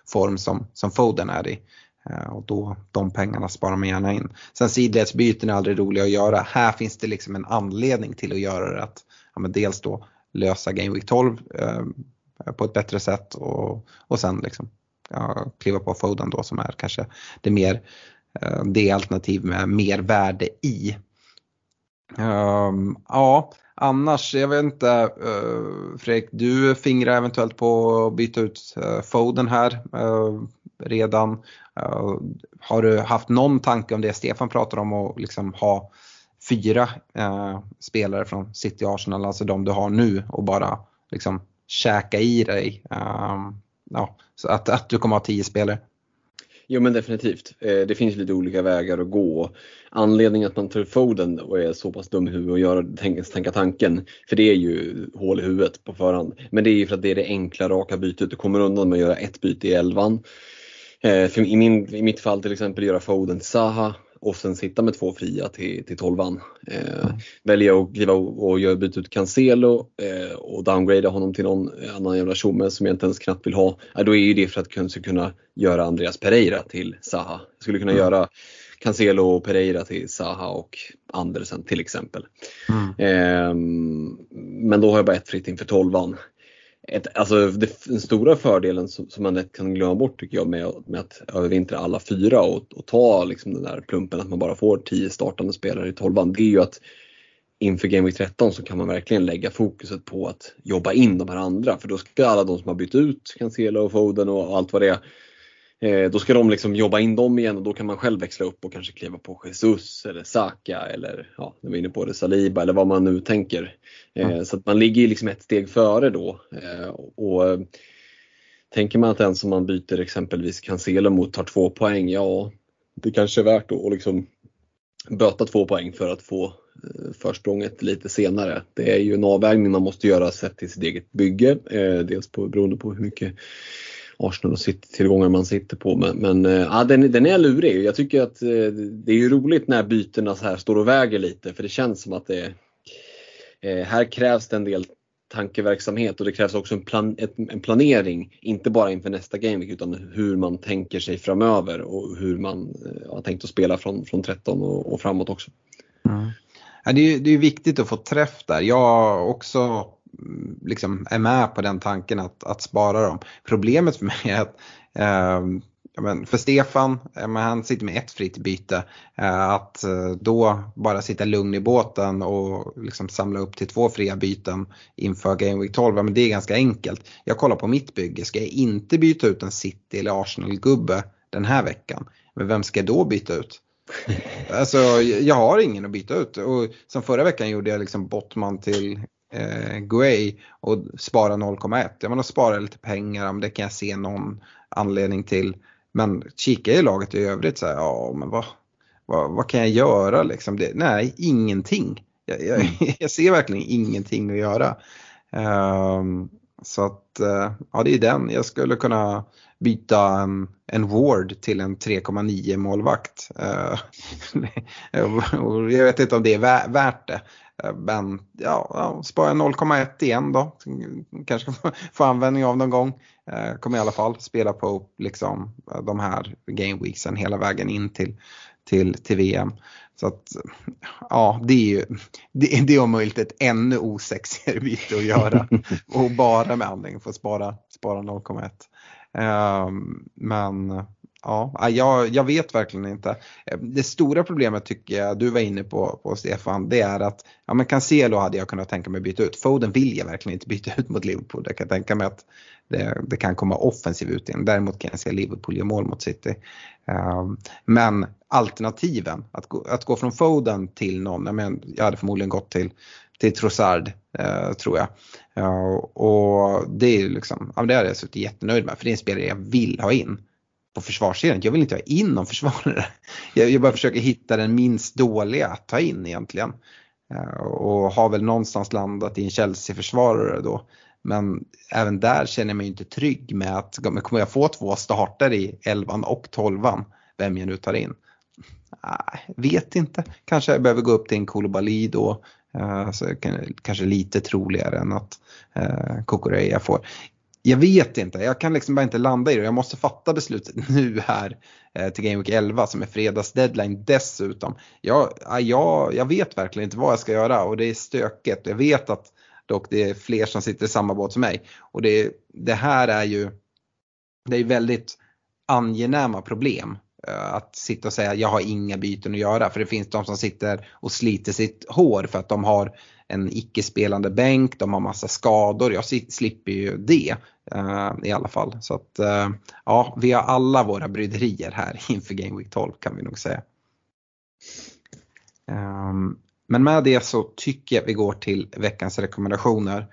form som, som Foden är i. Eh, och då, de pengarna sparar man gärna in. Sen sidledsbyten är aldrig roliga att göra. Här finns det liksom en anledning till att göra det. Att, ja, men dels då lösa Game Week 12 eh, på ett bättre sätt och, och sen liksom, ja, kliva på Foden då som är kanske det mer eh, det alternativ med mer värde i. Um, ja, annars, jag vet inte, uh, Fredrik, du fingrar eventuellt på att byta ut uh, Foden här uh, redan. Uh, har du haft någon tanke om det Stefan pratar om att liksom ha fyra spelare från City Arsenal, alltså de du har nu och bara liksom käka i dig. Um, ja, så att, att du kommer ha tio spelare. Jo men definitivt. Eh, det finns lite olika vägar att gå. Anledningen att man tar Foden och är så pass dum i huvudet och gör, tänka, tänka tanken, för det är ju hål i huvudet på förhand. Men det är ju för att det är det enkla raka bytet. Du kommer undan med att göra ett byte i elvan. Eh, för i, min, I mitt fall till exempel göra Foden till Zaha och sen sitta med två fria till, till tolvan. Eh, mm. Välja att kliva och, och göra ut Cancelo eh, och downgrada honom till någon annan jävla tjomme som jag inte ens knappt vill ha. Eh, då är ju det för att kunna, kunna göra Andreas Pereira till Zaha. Jag skulle kunna mm. göra Cancelo och Pereira till Zaha och Andersen till exempel. Mm. Eh, men då har jag bara ett fritt inför tolvan. Ett, alltså det, den stora fördelen som, som, man lätt kan glömma bort tycker jag med, med att övervintra alla fyra och, och ta liksom den där plumpen att man bara får 10 startande spelare i tolvan. Det är ju att inför Game Week 13 så kan man verkligen lägga fokuset på att jobba in de här andra för då ska alla de som har bytt ut Cancelo och Foden och allt vad det är då ska de liksom jobba in dem igen och då kan man själv växla upp och kanske kliva på Jesus eller Saka eller ja, nu är vi inne på det, Saliba eller vad man nu tänker. Mm. Så att man ligger liksom ett steg före då. Eh, och Tänker man att den som man byter exempelvis Cancelo mot tar två poäng, ja det kanske är värt att liksom böta två poäng för att få Eh, försprånget lite senare. Det är ju en avvägning man måste göra sett till sitt eget bygge. Eh, dels på, beroende på hur mycket Arsenal och City-tillgångar man sitter på. Men, men eh, ja, den, den är lurig. Jag tycker att eh, det är ju roligt när bytena så här står och väger lite för det känns som att det eh, här krävs det en del tankeverksamhet och det krävs också en, plan, en planering, inte bara inför nästa game, utan hur man tänker sig framöver och hur man har tänkt att spela från, från 13 och, och framåt också. Mm. Ja, det, är, det är viktigt att få träff där. Jag också liksom är med på den tanken att, att spara dem. Problemet för mig är att eh, men för Stefan, men han sitter med ett fritt byte. Eh, att eh, då bara sitta lugn i båten och liksom samla upp till två fria byten inför Game Week 12, men det är ganska enkelt. Jag kollar på mitt bygge, ska jag inte byta ut en City eller Arsenal-gubbe den här veckan, men vem ska jag då byta ut? Alltså jag har ingen att byta ut och som förra veckan gjorde jag liksom Bottman till eh, Guay och spara 0,1. Jag menar spara lite pengar, om det kan jag se någon anledning till. Men kika i laget i övrigt så här, ja men vad, vad, vad kan jag göra liksom? Det, nej, ingenting. Jag, jag, mm. jag, ser verkligen ingenting att göra. Um, så att, uh, ja det är den. Jag skulle kunna byta en, en Ward till en 3,9 målvakt. Uh, jag vet inte om det är värt det. Eh, men ja, ja spara 0,1 igen då. Kanske få användning av någon gång. Eh, kommer i alla fall spela på liksom, de här gameweeksen hela vägen in till, till, till VM. Så att ja, det är ju det, det är om möjligt ett ännu osexigare byte att göra. och bara med anledning för att spara, spara 0,1. Ehm, men ja, jag, jag vet verkligen inte. Eh, det stora problemet tycker jag du var inne på, på Stefan, det är att ja, men Cancelo hade jag kunnat tänka mig byta ut. Foden vill jag verkligen inte byta ut mot Liverpool. Jag kan tänka mig att det, det kan komma offensiv utdelning. Däremot kan jag se Liverpool göra mål mot City. Um, men alternativen, att gå, att gå från Foden till någon, jag, men, jag hade förmodligen gått till till Trossard eh, tror jag. Ja, och det är liksom, ja, det har jag suttit jättenöjd med för det är en spelare jag vill ha in på försvarssidan. Jag vill inte ha in någon försvarare. Jag, jag bara försöker hitta den minst dåliga att ta in egentligen. Eh, och har väl någonstans landat i en Chelsea-försvarare då. Men även där känner jag mig inte trygg med att kommer jag få två starter i 11 och 12 vem jag nu tar in. Nej, vet inte. Kanske jag behöver gå upp till en Koulibaly då. Uh, så kanske lite troligare än att eh, uh, Kukureya får. Jag vet inte, jag kan liksom bara inte landa i det. Jag måste fatta beslutet nu här eh, till Game Week 11 som är fredags deadline dessutom. Jag, ah, jag, jag vet verkligen inte vad jag ska göra och det är stökigt. Jag vet att dock det är fler som sitter i samma båt som mig. Och det, det här är ju det är väldigt angenäma problem Eh, att sitta och säga jag har inga byten att göra. För det finns de som sitter och sliter sitt hår för att de har en icke-spelande bänk, de har massa skador. Jag slipper ju det Eh, i alla fall. Så att uh, ja, vi har alla våra bryderier här inför Game Week 12 kan vi nog säga. Um, men med det så tycker jag vi går till veckans rekommendationer.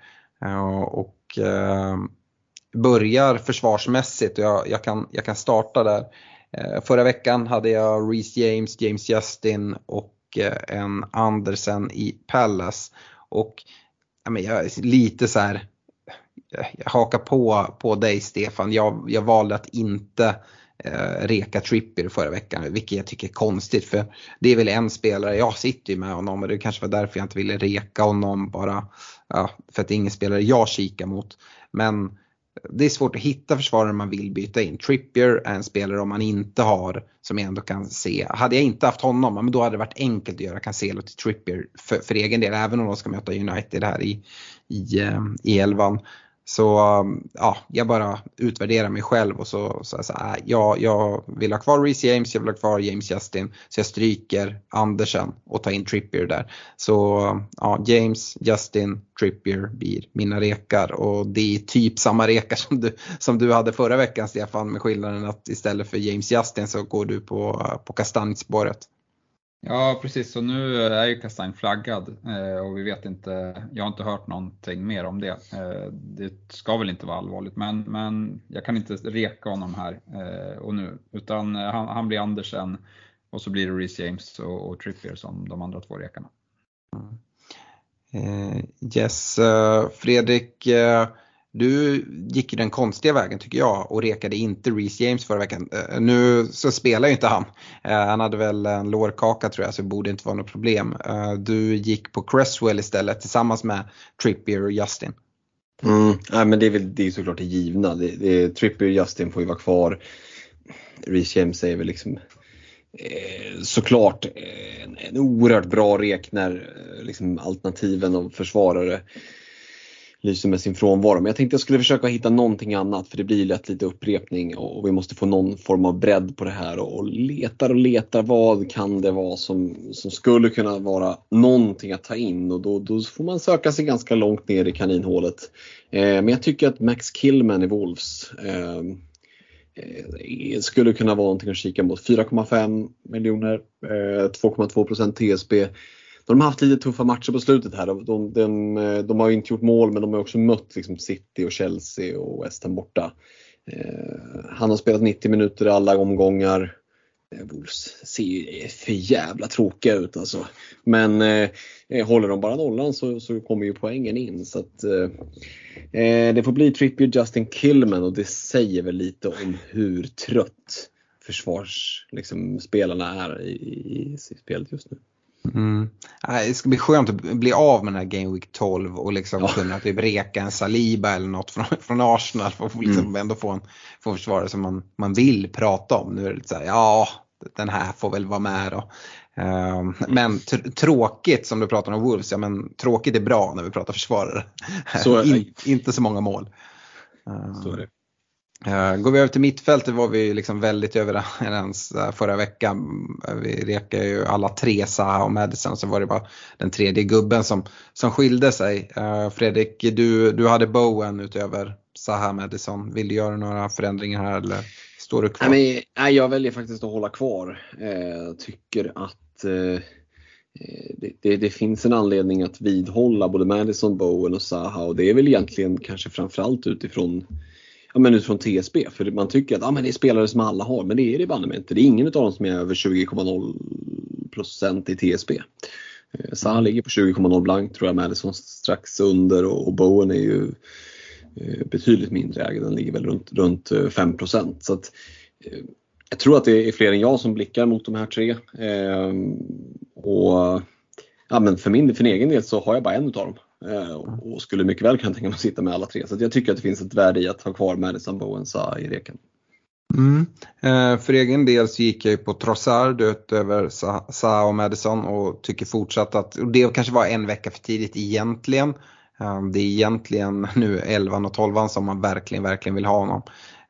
Uh, och börjar försvarsmässigt och jag, jag, kan, jag kan starta där. Förra veckan hade jag Reece James, James Justin och en Andersen i Palace. Och jag är lite så här, Eh, jag hakar på, på dig Stefan. Jag, jag valde att inte eh, reka Trippier förra veckan, vilket jag tycker är konstigt för det är väl en spelare, jag sitter ju med honom och det kanske var därför jag inte ville reka honom bara ja, för att det är ingen spelare jag kikar mot. Men det är svårt att hitta försvarare man vill byta in. Trippier är en spelare om man inte har som jag ändå kan se. Hade jag inte haft honom, men då hade det varit enkelt att göra Cancelo till Trippier för, för egen del. Även om de ska möta United här i, i, eh, i elvan. Så um, ja, jag bara utvärderar mig själv och så, så, så här, ja, jag vill ha kvar Reece James, jag vill ha kvar James Justin. Så jag stryker Andersen och tar in Trippier där. Så um, ja, James, Justin, Trippier blir mina rekar och det är typ samma rekar som du, som du hade förra veckan Stefan med skillnaden att istället för James Justin så går du på, uh, på kastanjspåret. Ja precis, så nu är ju Kastanj flaggad eh, och vi vet inte, jag har inte hört någonting mer om det. Eh, det ska väl inte vara allvarligt men, men jag kan inte reka honom här eh, och nu utan han, han blir Andersen och så blir det Reece James och, och Trippier som de andra två rekarna. Mm. yes, Fredrik du gick ju den konstiga vägen tycker jag och rekade inte Reece James förra veckan. Eh, nu så spelar ju inte han. Eh, han hade väl en lårkaka tror jag så det borde inte vara något problem. Eh, du gick på Cresswell istället tillsammans med Trippier och Justin. Mm, nej, men det är väl det är såklart det givna. Det, det, Trippier och Justin får ju vara kvar. Reece James är väl liksom såklart en, en oerhört bra rek när liksom, alternativen av försvarare lyser med sin frånvaro. Men jag tänkte jag skulle försöka hitta någonting annat för det blir lätt lite upprepning och vi måste få någon form av bredd på det här och letar och letar vad kan det vara som, som skulle kunna vara någonting att ta in och då, då får man söka sig ganska långt ner i kaninhålet. Eh, men jag tycker att Max Killman i Wolves ehm, eh, skulle kunna vara någonting att kika mot. 4,5 miljoner, eh, 2,2% TSB de har haft lite tuffa matcher på slutet här. De, de, de, eh, de har inte gjort mål men de har också mött liksom City och Chelsea och West Ham borta. Eh, han har spelat 90 minuter i alla omgångar. Eh, Wolves ser ju för jävla tråkiga ut alltså. Men eh, eh, håller de bara nollan så, så kommer ju poängen in. Så att, eh, eh det får bli Trippier Justin Killman och det säger väl lite om hur trött försvarsspelarna liksom, är i, i, i spelet just nu. Mm. Det ska bli skönt att bli av med den här Game Week 12 och liksom ja. kunna typ reka en Saliba eller något från, från Arsenal och liksom mm. ändå få en, få en försvarare som man, man vill prata om. Nu är det lite så här, ja den här får väl vara med då. Um, men tråkigt som du pratar om Wolves, ja men tråkigt är bra när vi pratar försvarare. Så In, inte så många mål. Uh, så är det. Eh, går vi över till mittfältet var vi liksom väldigt överens eh, förra veckan. Vi rekade ju alla tre, Zaha och Madison, och så var det bara den tredje gubben som, som skilde sig. Eh, Fredrik, du, du hade Bowen utöver Zaha och Madison. Vill du göra några förändringar här eller står du kvar? Nej, men, jag väljer faktiskt att hålla kvar. Jag tycker att det, det, det, finns en anledning att vidhålla både Madison, Bowen och Zaha och det är väl egentligen kanske framförallt utifrån ja, men utifrån TSB. För man tycker att ja, men det är spelare som alla har, men det är det banne inte. Det är ingen av dem som är över 20,0% i TSB. Eh, Zaha mm. ligger på 20,0 blank tror jag, Madison strax under och, och Bowen är ju eh, betydligt mindre ägd. Den ligger väl runt, runt 5 eh, Så att, jag tror att det är fler än jag som blickar mot de här tre. och ja, men för min, för min egen del så har jag bara en utav dem. Eh, och skulle mycket väl kunna tänka mig att sitta med alla tre. Så jag tycker att det finns ett värde i att ha kvar Madison Bowensa i reken. Mm. Eh, för egen del så gick jag ju på Trossard utöver Sa och Madison och tycker fortsatt att, och det kanske var en vecka för tidigt egentligen. Eh, det är egentligen nu 11 och 12 som man verkligen, verkligen vill ha honom.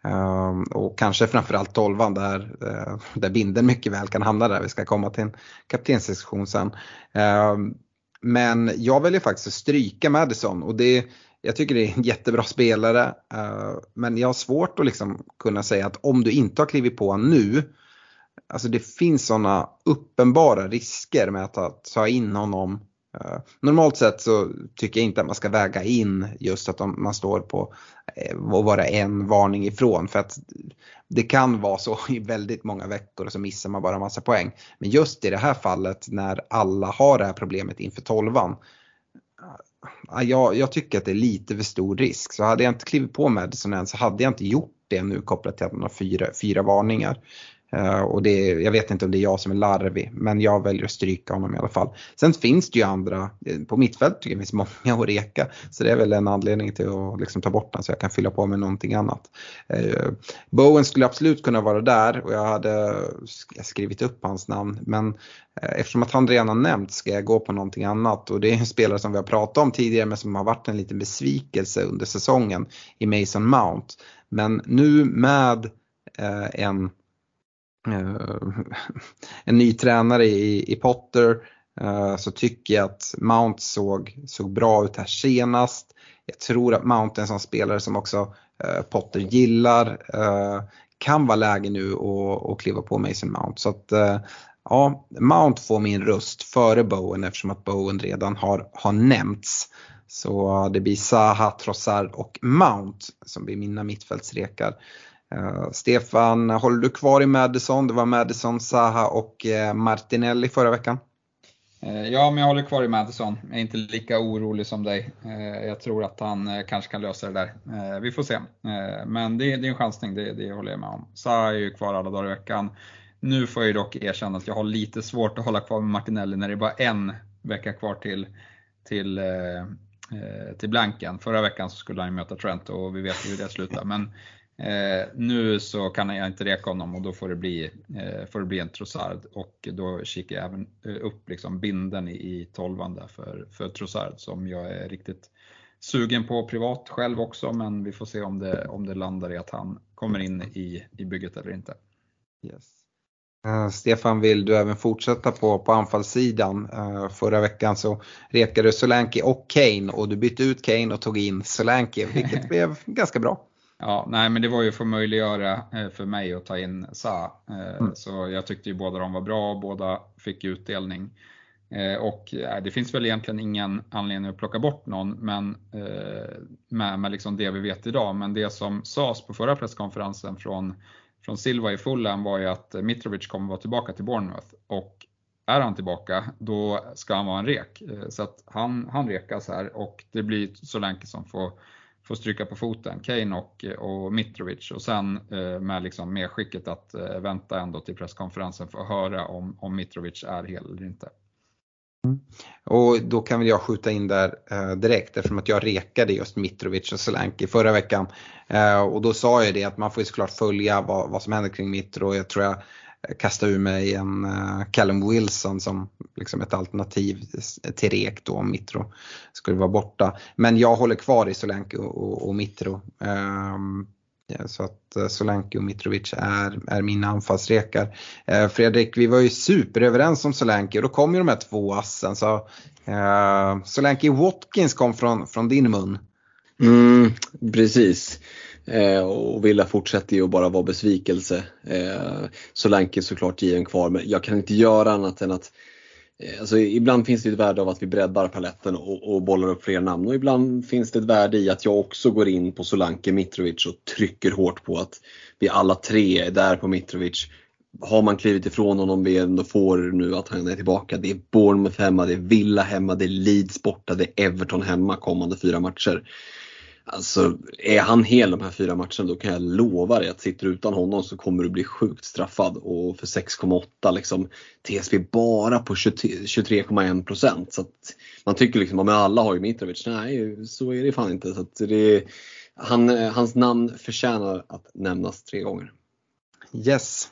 Eh, och kanske framförallt 12 där, eh, där binden mycket väl kan hamna där. Vi ska komma till en kaptensdiskussion sen. Eh, men jag väljer faktiskt att stryka Madison och det, jag tycker det är en jättebra spelare. Eh, men jag har svårt att liksom kunna säga att om du inte har klivit på nu, alltså det finns sådana uppenbara risker med att ta, in honom Eh, normalt sett så tycker jag inte att man ska väga in just att man står på att och vara en varning ifrån. För att det kan vara så i väldigt många veckor och så missar man bara massa poäng. Men just i det här fallet när alla har det här problemet inför tolvan. Eh, jag, jag tycker att det är lite för stor risk. Så hade jag inte klivit på Madison än så hade jag inte gjort det nu kopplat till att man har fyra, fyra varningar. Eh, och det, jag vet inte om det är jag som är larvig, men jag väljer att stryka honom i alla fall. Sen finns det ju andra, eh, på mittfältet tycker jag det finns många att reka. Så det är väl en anledning till att liksom ta bort den så jag kan fylla på med någonting annat. Eh, Bowen skulle absolut kunna vara där och jag hade skrivit upp hans namn. Men eftersom att han redan har nämnt ska jag gå på någonting annat. Och det är en spelare som vi har pratat om tidigare men som har varit en liten besvikelse under säsongen i Mason Mount. Men nu med en Eh, en ny tränare i, i Potter eh, så tycker jag att Mount såg, såg bra ut här senast. Jag tror att Mount är en sån spelare som också eh, Potter gillar. Eh, kan vara läge nu att kliva på Mason Mount. Så att eh, ja, Mount får min röst före Bowen eftersom att Bowen redan har, har nämnts. Så det blir Zaha, Trossard och Mount som blir mina mittfältsrekar. Uh, Stefan, håller du kvar i Madison? Det var Madison, Saha och uh, Martinelli förra veckan. Uh, ja, men jag håller kvar i Madison. Jag är inte lika orolig som dig. Jag tror att han kanske kan lösa det där. Vi får se. Men det är, det är en chansning, det, det håller jag med om. Saha är ju kvar alla dagar i veckan. Nu får jag dock erkänna att jag har lite svårt att hålla kvar med Martinelli när det är bara en vecka kvar till, till till blanken. Förra veckan så skulle han ju möta Trent och vi vet hur det slutar. Men Eh, nu så kan jag inte reka honom och då får det bli, eh, får det bli en Trossard och då kikar jag även eh, upp liksom binden i, i tolvan där för, för Trossard som jag är riktigt sugen på privat själv också men vi får se om det, om det landar i att han kommer in i, i bygget eller inte. Yes. Uh, Stefan, vill du även fortsätta på, på anfallssidan? Uh, förra veckan så rekade du Solanke och Kane och du bytte ut Kane och tog in Solanke vilket blev ganska bra. Ja, nej men det var ju för att möjliggöra eh, för mig att ta in Sa. Eh, mm. Så jag tyckte ju båda de var bra, båda fick utdelning. Eh, och det finns väl egentligen ingen anledning att plocka bort någon men, med, med liksom det vi vet idag. Men det som sades på förra presskonferensen från, från Silva i Fulham var ju att Mitrovic kommer vara tillbaka till Bournemouth. Och är han tillbaka, då ska han vara en rek. Så att han, han rekas här och det blir Solanke som får får stryka på foten, Kane och, eh, och Mitrovic och sen eh, med liksom medskicket att eh, vänta ändå till presskonferensen för att höra om, om Mitrovic är hel eller inte. Mm. Och då kan väl jag skjuta in där eh, direkt eftersom att jag rekade just Mitrovic och Solanke förra veckan. Eh, och då sa jag det att man får ju såklart följa vad, vad som händer kring Mitro. Jag tror jag kasta ur mig en eh, Callum Wilson som liksom ett alternativ till Rek då om Mitro skulle vara borta. Men jag håller kvar i Solanke och, och, och Mitro. Um, så att eh, Solanke och Mitrovic är, är mina anfallsrekar. Eh, Fredrik, vi var ju superöverens om Solanke och då kom ju de här två assen. Så, eh, Solanke Watkins kom från, från din mun. Mm, precis. Eh, och Villa fortsätter ju att bara vara besvikelse. Eh, Solanke såklart given kvar men jag kan inte göra annat än att eh, Alltså, ibland finns det ett värde av att vi breddar paletten och, och bollar upp fler namn och ibland finns det ett värde i att jag också går in på Solanke Mitrovic och trycker hårt på att vi alla tre är där på Mitrovic. Har man klivit ifrån honom vi ändå får nu att han är tillbaka. Det är Bournemouth hemma, det är Villa hemma, det är Leeds borta, det är Everton hemma kommande fyra matcher. Alltså är han hel de här fyra matcherna då kan jag lova dig att sitter du utan honom så kommer du bli sjukt straffad och för 6,8 liksom TSV bara på 23,1 procent. Så att man tycker liksom, att alla har ju Mitrovic. Nej, så är det fan inte. Så det, han, hans namn förtjänar att nämnas tre gånger. Yes.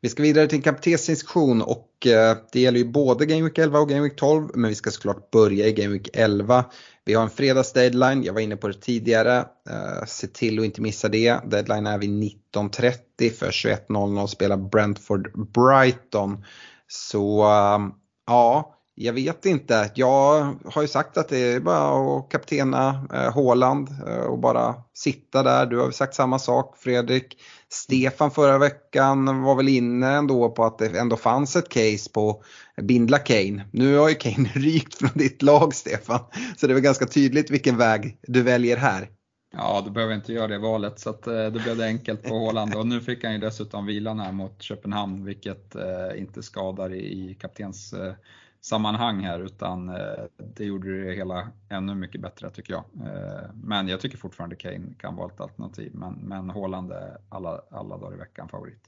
Vi ska vidare till kaptensinstruktion och eh, det gäller ju både Game Week 11 och Game Week 12 men vi ska såklart börja i Game Week 11. Vi har en fredags deadline, jag var inne på det tidigare. Eh, se till att inte missa det. Deadline är vid 19.30 för 21.00 spelar Brentford Brighton. Så eh, ja, jag vet inte. Jag har ju sagt att det är bara att kaptena uh, Håland eh, och bara sitta där. Du har sagt samma sak Fredrik. Stefan förra veckan var väl inne ändå på att det ändå fanns ett case på bindla Kane. Nu har ju Kane rykt från ditt lag Stefan. Så det är väl ganska tydligt vilken väg du väljer här. Ja, du behöver inte göra det valet så att, eh, då blev det enkelt på Håland och nu fick han ju dessutom vilan här mot Köpenhamn vilket eh, inte skadar i, i kaptens eh, sammanhang här utan eh, det gjorde det hela ännu mycket bättre tycker jag. Eh, men jag tycker fortfarande Kane kan vara ett alternativ men, men Haaland är alla, alla dagar i veckan favorit.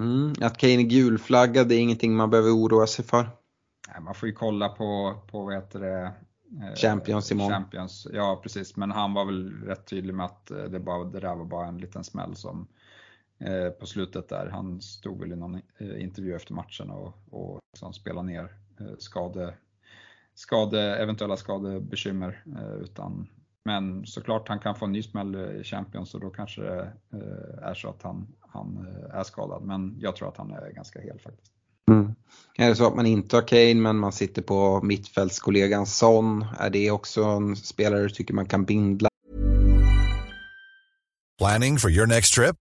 Mm, att Kane är gulflaggad det är ingenting man behöver oroa sig för. Nej, man får ju kolla på, på vad heter det, eh, Champions imorgon. Champions, ja precis, men han var väl rätt tydlig med att det, bara, det där var bara en liten smäll som på slutet där. Han stod väl i någon intervju efter matchen och, och liksom spelade ner skade, skade, eventuella skadebekymmer. Eh, utan, men såklart han kan få en ny smäll i Champions och då kanske det eh, är så att han, han är skadad. Men jag tror att han är ganska hel faktiskt. Mm. Är det så att man inte har Kane men man sitter på mittfältskollegan Son, är det också en spelare du tycker man kan bindla? Planning for your next trip?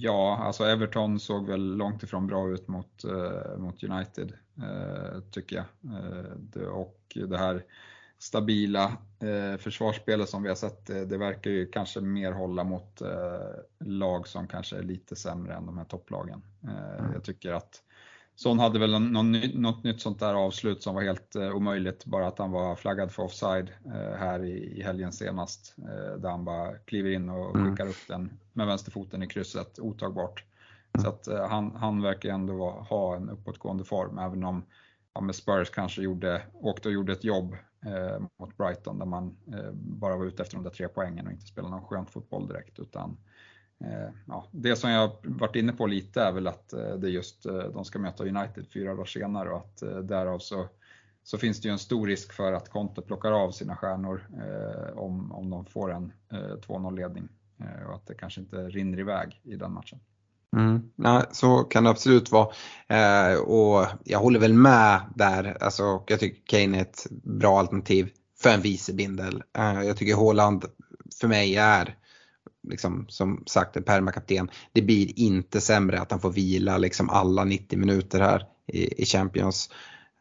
Ja, alltså Everton såg väl långt ifrån bra ut mot, eh, mot United, eh, tycker jag. Eh, det, och det här stabila eh, försvarsspelet som vi har sett, eh, det verkar ju kanske mer hålla mot eh, lag som kanske är lite sämre än de här topplagen. Mm. Jag tycker att Son hade väl någon, något nytt sånt där avslut som var helt eh, omöjligt, bara att han var flaggad för offside eh, här i, i helgen senast. Eh, där han bara kliver in och mm. skickar upp den med vänsterfoten i krysset, otagbart. Mm. Så att eh, han, han verkar ändå ha en uppåtgående form, även om ja, med Spurs kanske gjorde, åkte och gjorde ett jobb eh, mot Brighton där man eh, bara var ute efter de där tre poängen och inte spelade någon skönt fotboll direkt. Utan Eh, ja, det som jag varit inne på lite är väl att eh, det just, eh, de ska möta United fyra dagar senare och att därav så, så finns det ju en stor risk för att Conte plockar av sina stjärnor eh, om, om de får en eh, 2-0 ledning eh, och att det kanske inte rinner iväg i den matchen. Mm, nej, så kan det absolut vara. Eh, och jag håller väl med där. Alltså, jag tycker Kane är ett bra alternativ för en vicebindel. Eh, jag tycker Håland för mig är liksom, som sagt en permakapten. Det blir inte sämre att han får vila liksom alla 90 minuter här i, i Champions.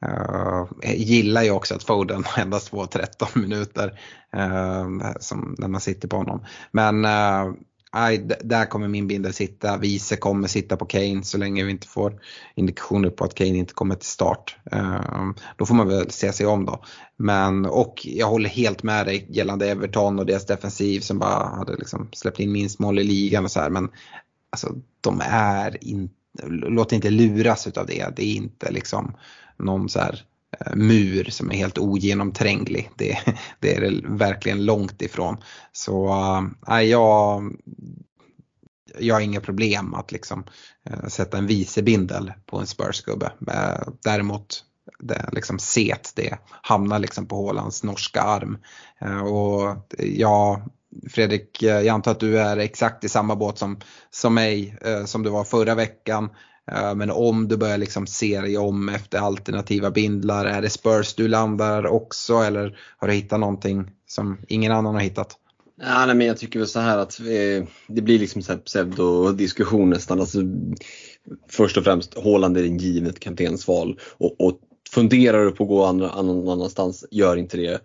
Uh, gillar ju också att Foden endast får 13 minuter uh, som, när man sitter på honom. Men uh, aj, där kommer min bindel sitta. Vise kommer sitta på Kane så länge vi inte får indikationer på att Kane inte kommer till start. Ehm, då får man väl se sig om då. Men, och jag håller helt med dig gällande Everton och deras defensiv som bara hade liksom släppt in minst mål i ligan och så här. Men alltså, de är inte, låt inte luras utav det. Det är inte liksom någon så här Eh, mur som är helt ogenomtränglig. Det, det är det verkligen långt ifrån. Så äh, jag, jag har inga problem att liksom äh, sätta en vicebindel på en Spurs-gubbe. Äh, däremot det liksom set, det hamnar liksom på Hålands norska arm. och ja, Fredrik, jag antar att du är exakt i samma båt som, som mig, som du var förra veckan. Eh, men om du börjar liksom se dig om efter alternativa bindlar, är det Spurs du landar också eller har du hittat någonting som ingen annan har hittat? Ja, nej, men jag tycker väl så här att eh, det blir liksom så här pseudodiskussion nästan. Alltså, först och främst, Haaland är en givet kaptensval och, och funderar du på att gå andra, någon annanstans, gör inte det.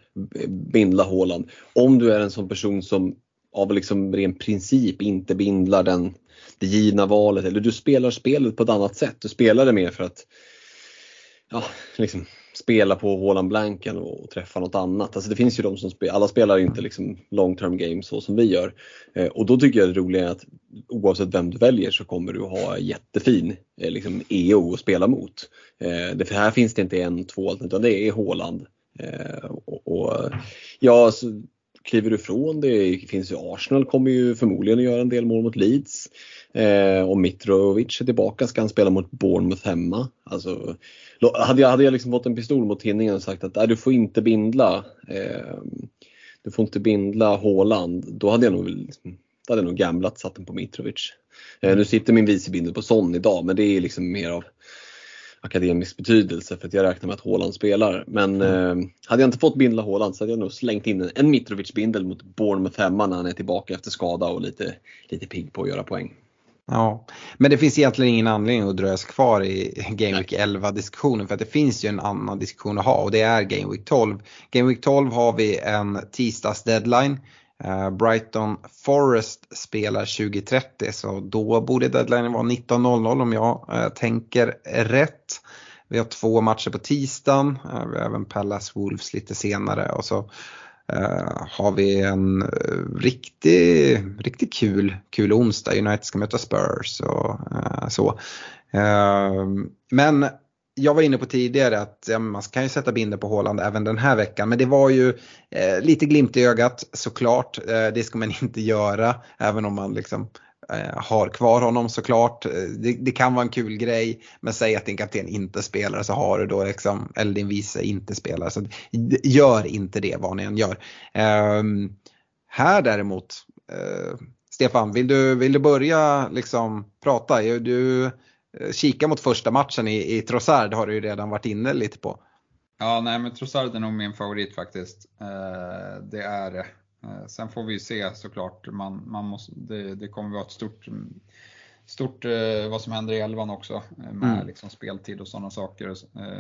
Bindla Haaland. Om du är en sån person som av liksom ren princip inte bindlar den det givna valet eller du spelar spelet på ett annat sätt. Du spelar det mer för att ja, liksom, spela på hålan blanken och, och träffa något annat. Alltså det finns ju de som spelar, alla spelar inte liksom long term games så som vi gör. Eh, och då tycker jag det roliga är att oavsett vem du väljer så kommer du ha jättefin eh, liksom EO att spela mot. Eh, det, för här finns det inte en, två alternativ utan det är Håland. Eh, och, och, ja, så, kliver du ifrån det? finns ju Arsenal kommer ju förmodligen att göra en del mål mot Leeds. Eh, om Mitrovic är tillbaka ska han spela mot Bournemouth hemma. Alltså, hade jag, hade jag liksom fått en pistol mot tinningen och sagt att du får inte bindla eh, du får inte bindla Håland, då hade jag nog, liksom, då hade jag nog gamblat satt den på Mitrovic. Eh, nu sitter min vicebindel på Son idag men det är liksom mer av akademisk betydelse för att jag räknar med att Håland spelar. Men mm. eh, hade jag inte fått bindla Håland så hade jag nog slängt in en Mitrovic-bindel mot Bournemouth hemma när han är tillbaka efter skada och lite, lite pigg på att göra poäng. Ja, men det finns egentligen ingen anledning att dröja sig kvar i Game Week 11 diskussionen för att det finns ju en annan diskussion att ha och det är Game Week 12. Game Week 12 har vi en tisdags deadline. Eh, Brighton Forest spelar 2030 så då borde deadline vara 19.00 om jag eh, tänker rätt. Vi har två matcher på tisdagen, eh, vi har även Pallas Wolves lite senare och så har vi en riktigt riktig kul, kul onsdag. United ska möta Spurs och så. men jag var inne på tidigare att ja, man kan ju sätta binder på Håland även den här veckan. Men det var ju eh, lite glimt i ögat såklart. Eh, det ska man inte göra även om man liksom Eh, har kvar honom såklart. Eh, det, det, kan vara en kul grej. Men säg att din kapten inte spelar så har du då liksom, eller din vice inte spelar. Så gör inte det vad ni än gör. Ehm, här däremot, Stefan, vill du, vill du börja liksom prata? Du kika mot första matchen i, i Trossard har du ju redan varit inne lite på. Ja, nej men Trossard är nog min favorit faktiskt. Uh, det är det. Eh, sen får vi se såklart, man, man måste, det, det kommer vara ett stort, stort eh, vad som händer i elvan också eh, med mm. liksom speltid och sådana saker.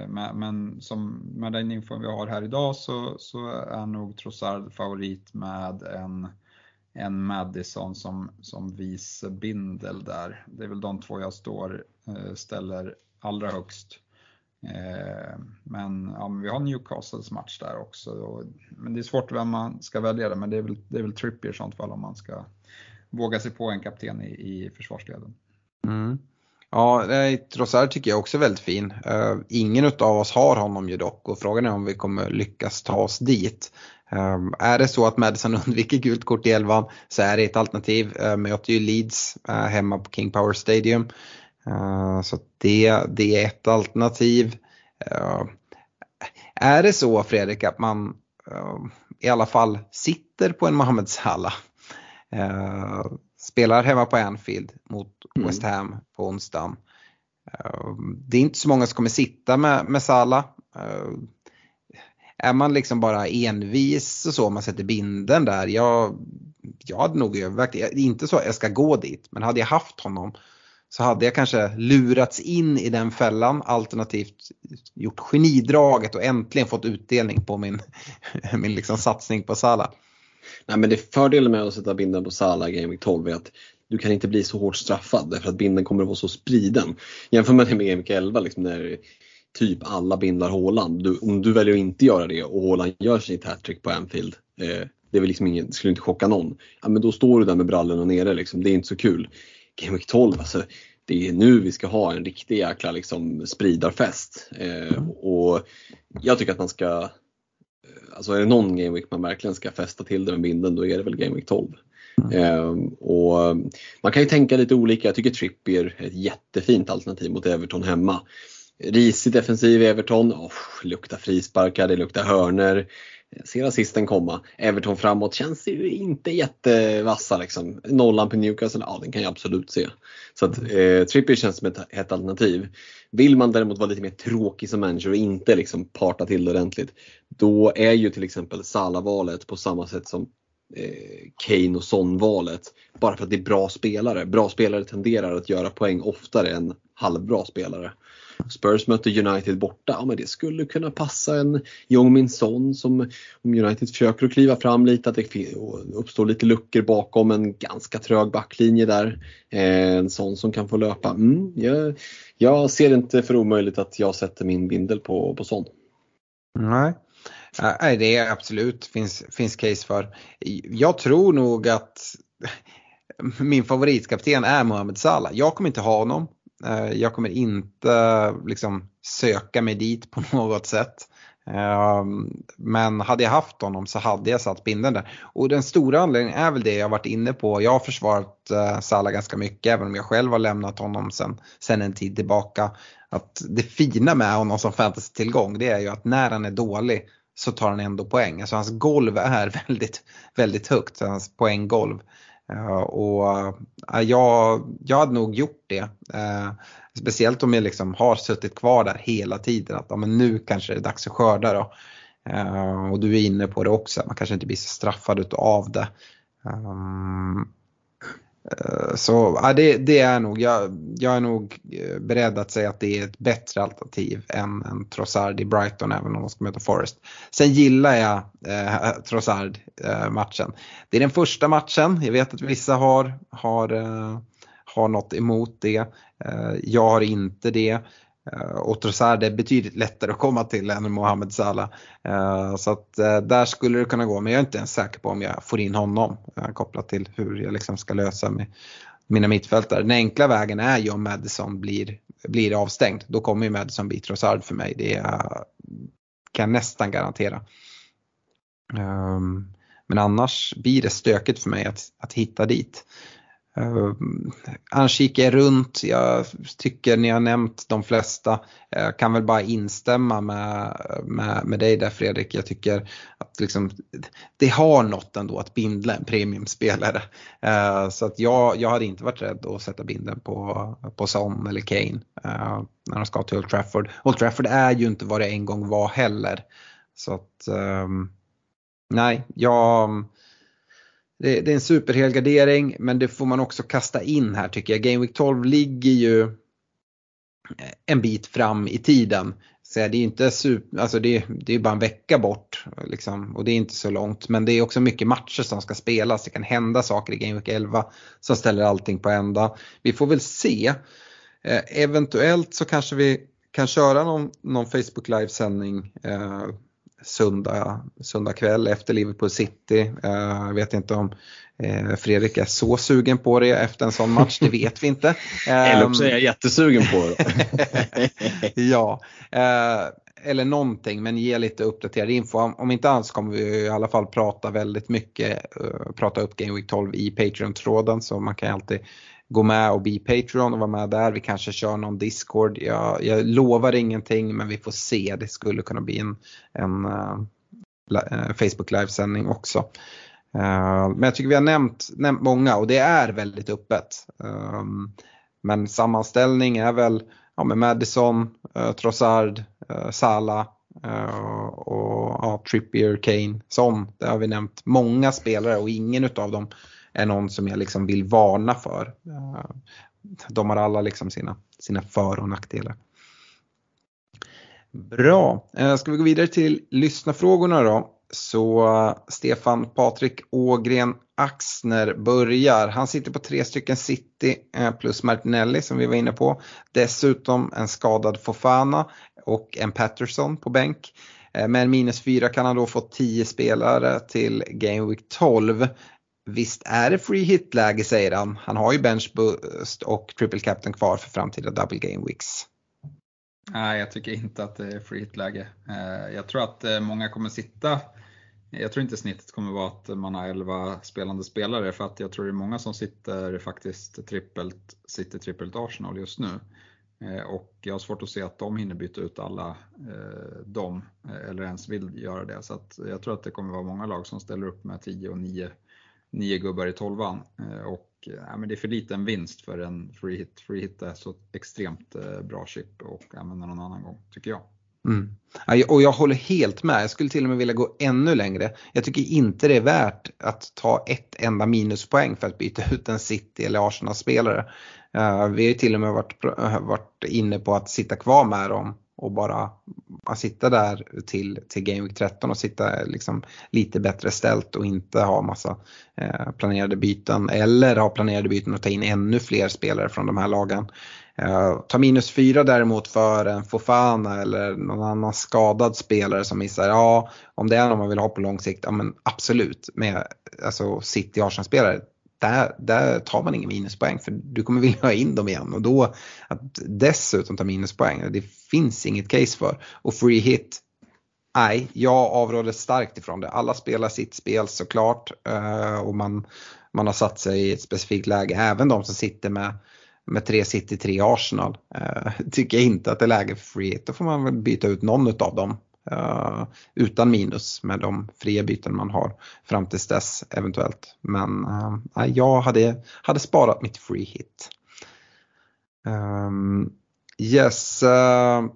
Men, men, som, med den info vi har här idag så, så är nog Trossard favorit med en, en Madison som, som vice bindel där. Det är väl de två jag står, eh, ställer allra högst. Eh, men, ja, men vi har Newcastles match där också. Och, men det är svårt vem man ska välja där, men det är väl, det är väl Trippier i sånt fall om man ska våga sig på en kapten i, i försvarsleden. Mm. Ja, Trossard tycker jag också är väldigt fin. Uh, ingen av oss har honom ju dock och frågan är om vi kommer lyckas ta oss dit. Um, är det så att Madison undviker gult kort i elvan så är det ett alternativ. Uh, möter ju Leeds uh, hemma på King Power Stadium. Uh, så det, det är ett alternativ. Är det så Fredrik att man i alla fall sitter på en Mohamed Salah, spelar hemma på Anfield mot mm. West Ham på onsdagen. det är inte så många som kommer sitta med, med Salah är man liksom bara envis och så, om man sätter binden där. Jag, jag hade nog övervägt, inte så att jag ska gå dit, men hade jag haft honom så hade jag kanske lurats in i den fällan alternativt gjort genidraget och äntligen fått utdelning på min, min liksom satsning på Sala. Nej men det fördelen med att sätta binden på Sala i Game Week 12 är att du kan inte bli så hårt straffad därför att binden kommer att vara så spriden. Jämför med det med Game Week 11 liksom när typ alla bindlar Håland. Du, om du väljer att inte göra det och Håland gör sitt hattrick på Anfield eh, det är väl liksom ingen, skulle inte chocka någon. Ja, men då står du där med brallorna nere liksom. Det är inte så kul. Game Week 12, alltså, det är nu vi ska ha en riktig jäkla liksom, spridarfest. Eh, och jag tycker att man ska, eh, alltså är det någon Game Week man verkligen ska festa till det med binden då är det väl Game Week 12. Mm. Eh, och man kan ju tänka lite olika, jag tycker Trippier är ett jättefint alternativ mot Everton hemma. Risig defensiv Everton, oh, luktar frisparkar, det luktar hörner ser assisten komma. Everton framåt känns ju inte jättevassa liksom. Nollan på Newcastle, ja den kan jag absolut se. Så att eh, Trippier känns som ett, hett alternativ. Vill man däremot vara lite mer tråkig som manager och inte liksom parta till det ordentligt. Då är ju till exempel Salah-valet på samma sätt som eh, Kane och Son-valet. Bara för att det är bra spelare. Bra spelare tenderar att göra poäng oftare än halvbra spelare. Spurs möter United borta, ja men det skulle kunna passa en Jong Min Son som om United försöker att kliva fram lite, att det uppstår lite luckor bakom en ganska trög backlinje där. Eh, en sån som kan få löpa. Mm, jag, jag ser inte för omöjligt att jag sätter min bindel på, på Son. Nej. Eh, nej, det är absolut finns, finns case för. Jag tror nog att min favoritkapten är Mohamed Salah. Jag kommer inte ha honom. Eh, jag kommer inte liksom söka mig dit på något sätt. Ehm, men hade jag haft honom så hade jag satt binden där. Och den stora anledningen är väl det jag varit inne på. Jag har försvarat eh, Salah ganska mycket även om jag själv har lämnat honom sen, sen en tid tillbaka. Att det fina med honom som fantasy-tillgång det är ju att när han är dålig så tar han ändå poäng. Alltså hans golv är väldigt, väldigt högt, hans poänggolv. Uh, och uh, jag, jag hade nog gjort det. Uh, speciellt om jag liksom har suttit kvar där hela tiden. Att ja, men nu kanske det är dags att skörda då. och du är inne på det också, man kanske inte blir så straffad av det. Um, Eh, så ja, det, det, är nog, jag, jag, är nog eh, beredd att säga att det är ett bättre alternativ än, än Trossard i Brighton även om de ska möta Forest. Sen gillar jag eh, Trossard eh, matchen. Det är den första matchen, jag vet att vissa har, har, eh, har något emot det. Eh, jag har inte det. Eh, Och Trossard är betydligt lättare att komma till än Mohamed Salah. Eh, så att eh, där skulle det kunna gå men jag är inte ens säker på om jag får in honom kopplat till hur jag liksom ska lösa med mina mittfältare. Den enkla vägen är ju om Madison blir, blir avstängd. Då kommer ju Madison bli Trossard för mig. Det kan jag nästan garantera. Ehm, men annars blir det stökigt för mig att, att hitta dit. Eh, uh, annars gick jag runt, jag tycker ni har nämnt de flesta. Jag kan väl bara instämma med, med, med dig där Fredrik. Jag tycker att liksom, det har något ändå att bindla en premiumspelare. Uh, så att jag, jag hade inte varit rädd att sätta binden på, på Son eller Kane uh, när de ska till Old Trafford. Old Trafford är ju inte vad det en gång var heller. Så att um, nej, jag det, det är en superhelgardering men det får man också kasta in här tycker jag. Game Week 12 ligger ju eh, en bit fram i tiden. Så det är inte super, alltså det, det är bara en vecka bort liksom, och det är inte så långt. Men det är också mycket matcher som ska spelas. Det kan hända saker i Game Week 11 som ställer allting på ända. Vi får väl se. Eh, eventuellt så kanske vi kan köra någon, någon Facebook live-sändning eh, söndag, söndag kväll efter Liverpool City. Eh, jag vet inte om eh, Fredrik är så sugen på det efter en sån match, det vet vi inte. Eller också är jag jättesugen på det. ja, eh, eller någonting men ge lite uppdaterad info. Om inte alls kommer vi i alla fall prata väldigt mycket, prata upp Game Week 12 i Patreon-tråden så man kan alltid gå med och bli Patreon och vara med där. Vi kanske kör någon Discord. Jag, jag lovar ingenting men vi får se. Det skulle kunna bli en, en uh, Facebook livesändning också. Uh, men jag tycker vi har nämnt, nämnt många och det är väldigt öppet. Um, men sammanställning är väl ja, med Madison, uh, Trossard, uh, Sala uh, och ja, Trippier, Kane, Son. Det har vi nämnt många spelare och ingen av dem är någon som jag liksom vill varna för. Eh, de har alla liksom sina, sina för och nackdelar. Bra, eh, ska vi gå vidare till lyssnarfrågorna då? Så Stefan Patrik Ågren Axner börjar. Han sitter på tre stycken City eh, plus Martinelli som vi var inne på. Dessutom en skadad Fofana och en Patterson på bänk. Med minus fyra kan han då få 10 spelare till Game Week 12. Visst är det free hit-läge säger han. Han har ju bench boost och triple captain kvar för framtida double game weeks. Nej, jag tycker inte att det är free hit-läge. Eh, jag tror att eh, många kommer sitta jag tror inte snittet kommer vara att man har 11 spelande spelare för att jag tror det är många som sitter faktiskt trippelt, sitter trippelt Arsenal just nu. Eh, och jag har svårt att se att de hinner byta ut alla dem eller ens vill göra det. Så jag tror att det kommer vara många lag som ställer upp med 10 och 9 nio gubbar i tolvan. Eh, och ja, men det är för liten vinst för en free hit. Free hit är så extremt eh, bra chip och använda någon annan gång, tycker jag. Mm. Och jag håller helt med, jag skulle till och med vilja gå ännu längre. Jag tycker inte det är värt att ta ett enda minuspoäng för att byta ut en City eller Arsenal-spelare. Vi har till och med varit, varit inne på att sitta kvar med dem och bara bara sitta där till, till Game Week 13 och sitta liksom lite bättre ställt och inte ha massa eh, planerade byten eller ha planerade byten och ta in ännu fler spelare från de här lagen. Eh, ta minus fyra däremot för en Fofana eller någon annan skadad spelare som missar, ja om det är någon man vill ha på lång sikt, ja men absolut med alltså City Arsenal-spelare, där, där tar man ingen minuspoäng för du kommer vilja ha in dem igen och då att dessutom ta minuspoäng, det finns inget case för. Och free hit, nej, jag avråder starkt ifrån det. Alla spelar sitt spel såklart eh, och man, man har satt sig i ett specifikt läge. Även de som sitter med, med tre City, tre Arsenal. Eh, tycker jag inte att det är läge för free hit. Då får man väl byta ut någon av dem. Eh, utan minus med de fria byten man har fram tills dess eventuellt. Men uh, jag hade, hade sparat mitt free hit. Um, yes, uh,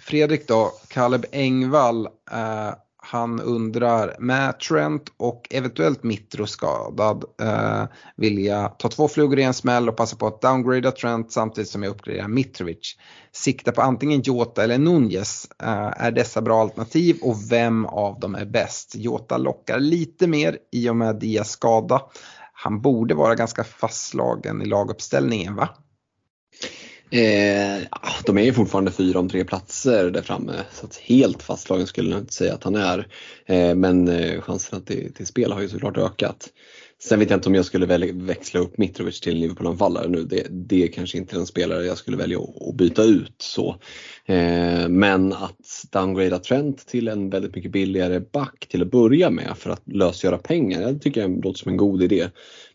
Fredrik då, Caleb Engvall, uh, han undrar med Trent och eventuellt Mitro skadad eh, vill jag ta två flugor i en smäll och passa på att downgrada Trent samtidigt som jag uppgraderar Mitrovic. Sikta på antingen Jota eller Nunez. Eh, är dessa bra alternativ och vem av dem är bäst? Jota lockar lite mer i och med Dias skada. Han borde vara ganska fastslagen i laguppställningen va? Eh, de är ju fortfarande fyra om tre platser där framme så att helt fastslagen skulle jag inte säga att han är. Eh, men eh, chanserna till, till spel har ju såklart ökat. Sen vet jag inte om jag skulle välja, växla upp Mitrovic till Liverpool-anfallare nu. Det, det är kanske inte den spelare jag skulle välja att, att byta ut. så. Eh, men att downgrada Trent till en väldigt mycket billigare back till att börja med för att lösgöra pengar, det tycker jag låter som en god idé.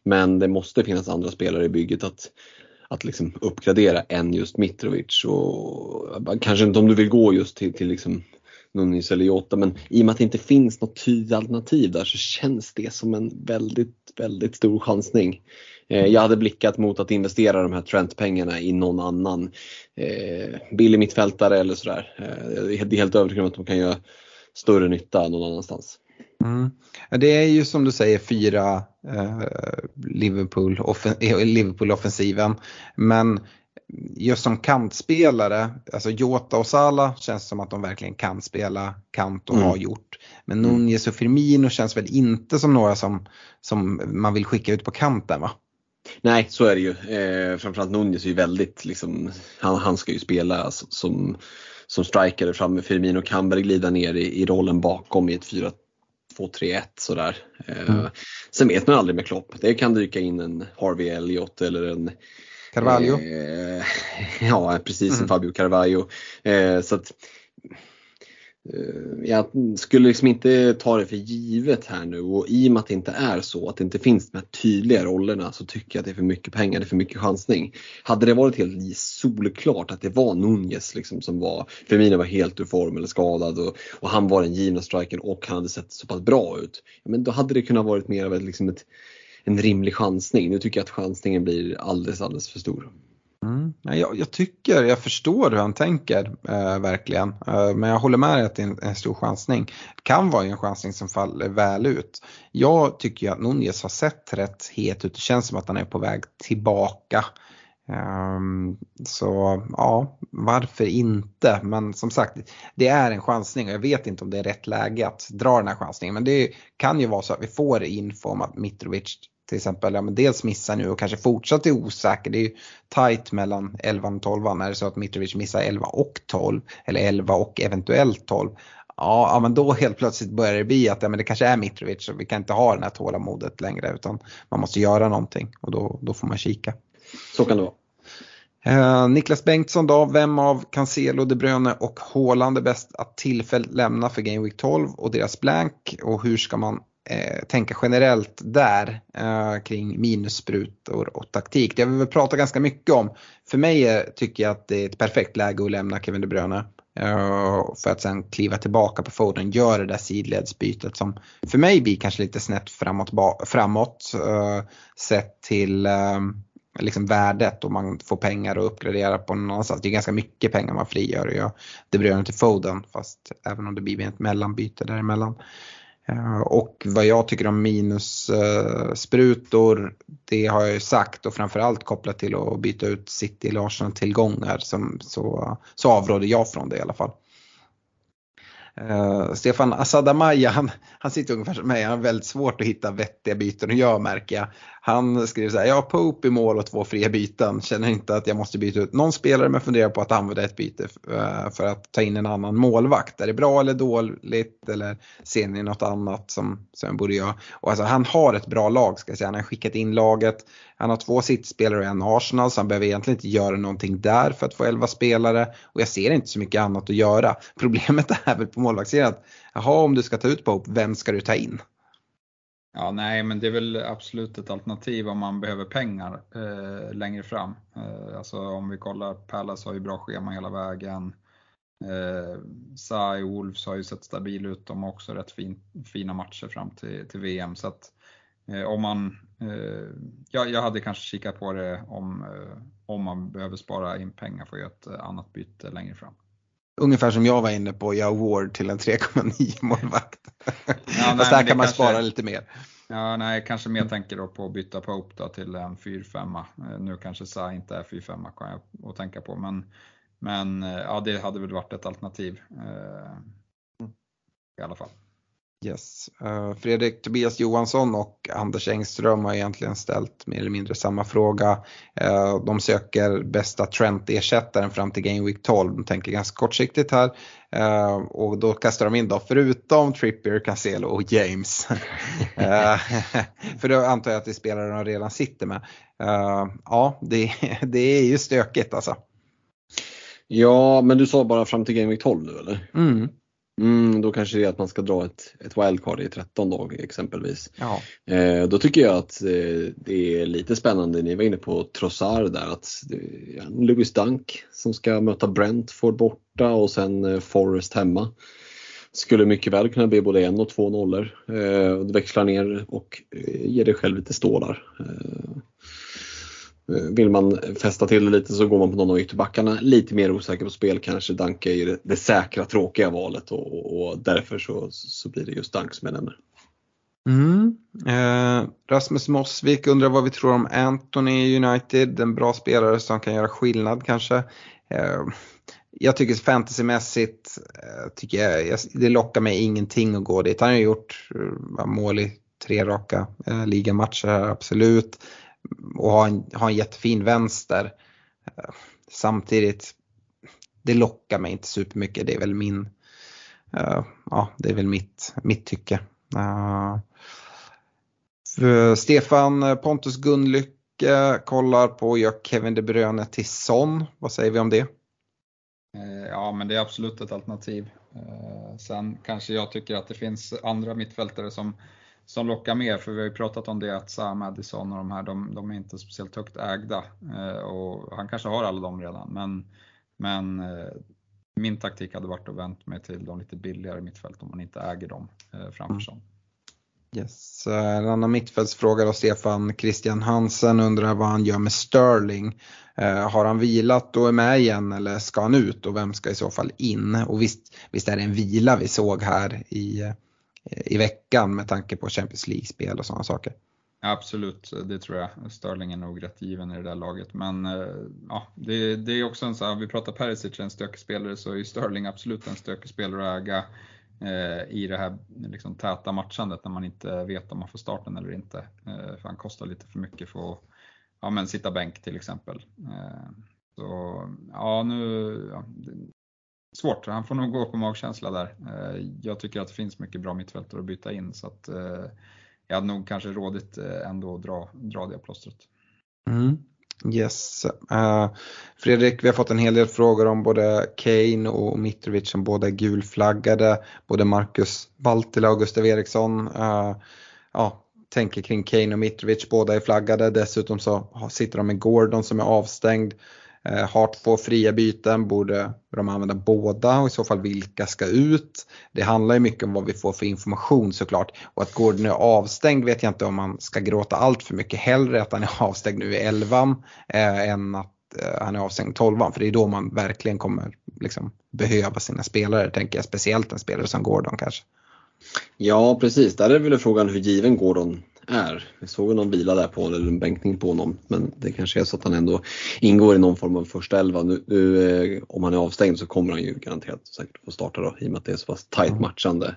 Men det måste finnas andra spelare i bygget att att liksom uppgradera än just Mitrovic. Och, kanske inte om du vill gå just till, till liksom Nunes eller Jota men i och med att det inte finns något tydligt alternativ där så känns det som en väldigt, väldigt stor chansning. Eh, jag hade blickat mot att investera de här Trent-pengarna i någon annan eh, billig mittfältare eller sådär. Eh, jag är helt övertygad om att de kan göra större nytta någon annanstans. Mm. Det är ju som du säger fyra eh, Liverpool, offen eh, Liverpool-offensiven. Men just som kantspelare, alltså Jota och Sala känns som att de verkligen kan spela kant och mm. har gjort. Men mm. Nunez och Firmino känns väl inte som några som, som man vill skicka ut på kanten va? Nej, så är det ju. Eh, framförallt Nunez är ju väldigt, liksom, han, han ska ju spela som, som striker framme. Firmino kan väl glida ner i, i rollen bakom i ett 4 2-3-1 sådär. Eh, mm. Sen vet man aldrig med Klopp. Det kan dyka in en Harvey Elliott eller en Carvalho? Eh, ja, precis mm. en Fabio Carvalho. Eh, så att, Eh, jag skulle liksom inte ta det för givet här nu och i och med att det inte är så, att det inte finns de här tydliga rollerna så tycker jag att det är för mycket pengar, det är för mycket chansning. Hade det varit helt solklart att det var Nunez liksom som var, Firmino var helt ur form eller skadad och, och han var den givna strikern och han hade sett så pass bra ut. Men då hade det kunnat varit mer av ett, liksom ett, en rimlig chansning. Nu tycker jag att chansningen blir alldeles, alldeles för stor. Mm. Jag, jag, tycker, jag förstår hur han tänker eh, verkligen. Eh, men jag håller med dig att det är en, en, stor chansning. Det kan vara en chansning som faller väl ut. Jag tycker att Nunez har sett rätt het ut. Det känns som att han är på väg tillbaka. Eh, så ja, varför inte? Men som sagt, det är en chansning och jag vet inte om det är rätt läge att dra den här chansningen. Men det kan ju vara så att vi får info om att Mitrovic till exempel, ja, men dels missar nu och kanske fortsatt är osäker. Det är ju tight mellan 11 och 12. Är det så att Mitrovic missar 11 och 12 eller 11 och eventuellt 12. Ja, ja men då helt plötsligt börjar det bli att ja, men det kanske är Mitrovic och vi kan inte ha det här tålamodet längre utan man måste göra någonting och då, då får man kika. Så kan det vara. Eh, Niklas Bengtsson då, vem av Cancelo, De Bruyne och Haaland är bäst att tillfälligt lämna för Game Week 12 och deras blank och hur ska man eh, tänka generellt där eh, kring minussprutor och taktik. Det har vi väl pratat ganska mycket om. För mig eh, tycker jag att det är ett perfekt läge att lämna Kevin De Bruyne. Eh, för att sen kliva tillbaka på Foden, göra det där sidledsbytet som för mig blir kanske lite snett framåt, framåt eh, sett till liksom värdet och man får pengar att uppgradera på någon annanstans. Det är ganska mycket pengar man frigör och jag De Bruyne till Foden fast även om det blir ett mellanbyte däremellan. Eh, och vad jag tycker om minussprutor, det har jag ju sagt och framförallt kopplat till att byta ut City eller Arsenal-tillgångar så, så avråder jag från det i alla fall. Uh, Stefan Asadamaya, han, han sitter ungefär som mig, han har väldigt svårt att hitta vettiga byten att göra märker jag. Han skriver så här, jag har Pope i mål och två fria byten, känner inte att jag måste byta ut någon spelare men funderar på att använda ett byte eh, för att ta in en annan målvakt. Är det bra eller dåligt eller ser ni något annat som, som jag borde göra? Och alltså, han har ett bra lag ska jag säga, han har skickat in laget, han har två sittspelare och en Arsenal så han behöver egentligen inte göra någonting där för att få 11 spelare och jag ser inte så mycket annat att göra. Problemet är väl på målvaktssidan. Jaha, om du ska ta ut Pope, vem ska du ta in? Ja, nej, men det är väl absolut ett alternativ om man behöver pengar eh, längre fram. Eh, alltså om vi kollar, Palace har ju bra schema hela vägen. Eh, Sai Wolves har ju sett stabil ut, de har också rätt fin, fina matcher fram till, till VM. Så att, eh, om man, eh, ja, jag hade kanske kikat på det om, eh, om man behöver spara in pengar för att göra ett eh, annat byte längre fram. Ungefär som jag var inne på, jag Ward till en 3,9 målvakt. Ja, Fast där kan man kanske, spara lite mer. Ja, nej, kanske mer tänker då på att byta Pope då till en 4-5. Nu kanske Sa inte är 4-5 kan jag att tänka på, men, men ja, det hade väl varit ett alternativ. Eh, I alla fall. Yes. Uh, Fredrik Tobias Johansson och Anders Engström har egentligen ställt mer eller mindre samma fråga. Uh, de söker bästa Trent-ersättaren fram till Game Week 12. De tänker ganska kortsiktigt här. Uh, och då kastar de in då, förutom Trippier, Cancelo och James. för då antar jag att det är spelare de redan sitter med. ja, det, det är ju stökigt alltså. Ja, men du sa bara fram till Game Week 12 nu eller? Mm. Mm, då kanske det är att man ska dra ett, ett wildcard i 13 dagar exempelvis. Ja. Eh, då tycker jag att eh, det är lite spännande, ni var inne på Trossard där, att det är Louis Dunk som ska möta Brentford borta och sen eh, Forest hemma. Skulle mycket väl kunna bli både en och två nollor. Eh, växlar ner och eh, ger dig själv lite stålar. Eh, Eh, Eh, vill man fästa till det lite så går man på någon av ytterbackarna. Lite mer osäker på spel kanske. Danke är ju det, det säkra tråkiga valet och, och, därför så, så blir det just Dank som jag nämner. Mm. Eh, Rasmus Mossvik undrar vad vi tror om Anthony United. En bra spelare som kan göra skillnad kanske. Eh, jag tycker fantasymässigt eh, tycker jag, det lockar mig ingenting att gå dit. Han har gjort eh, mål i tre raka eh, ligamatcher här, absolut och ha en, ha en jättefin vänster. Samtidigt, det lockar mig inte supermycket. Det är väl min, uh, ja det är väl mitt, mitt tycke. Uh, Stefan Pontus Gunlycke kollar på att göra Kevin De Bruyne till Son. Vad säger vi om det? Ja men det är absolut ett alternativ. Sen kanske jag tycker att det finns andra mittfältare som som lockar mer, för vi har ju pratat om det att Sam Madison och de här, de, de är inte speciellt högt ägda. Eh, och han kanske har alla dem redan, men, men eh, min taktik hade varit att vänta mig till de lite billigare mittfält om man inte äger dem eh, framför sig. Mm. Yes. En annan mittfältsfråga då Stefan Christian Hansen undrar vad han gör med Sterling. Eh, har han vilat och är med igen eller ska han ut och vem ska i så fall in? Och visst, visst är det en vila vi såg här i i veckan med tanke på Champions League-spel och sådana saker. Absolut, det tror jag. Sterling är nog rätt given i det där laget. Men eh, ja, det, det är också en sån här, vi pratar Perisic en stökig spelare så är Sterling absolut en stökig spelare att äga eh, i det här liksom, täta matchandet när man inte vet om man får starten eller inte. Eh, för han kostar lite för mycket för att ja, men sitta bänk till exempel. Eh, så ja, nu, ja, svårt. Han får nog gå på magkänsla där. Eh, jag tycker att det finns mycket bra mittfältare att byta in så att eh, jag hade nog kanske rådigt eh, ändå att dra, dra det plåstret. Mm. Yes. Uh, Fredrik, vi har fått en hel del frågor om både Kane och Mitrovic som båda är gulflaggade. Både Marcus Valtila och Gustav Eriksson uh, ja, tänker kring Kane och Mitrovic, båda är flaggade. Dessutom så sitter de med Gordon som är avstängd. Eh, har två fria byten, borde de använda båda och i så fall vilka ska ut? Det handlar ju mycket om vad vi får för information såklart. Och att Gordon är avstängd vet jag inte om man ska gråta allt för mycket. Hellre att han är avstängd nu i elvan eh, än att eh, han är avstängd 12 för det är då man verkligen kommer liksom, behöva sina spelare, tänker jag. Speciellt en spelare som Gordon kanske. Ja precis, där är väl frågan hur given Gordon är. Vi såg någon vila där på eller en bänkning på honom men det kanske är så att han ändå ingår i någon form av första elva. Nu, nu eh, om han är avstängd så kommer han ju garanterat säkert få starta då i och med att det är så pass tajt matchande.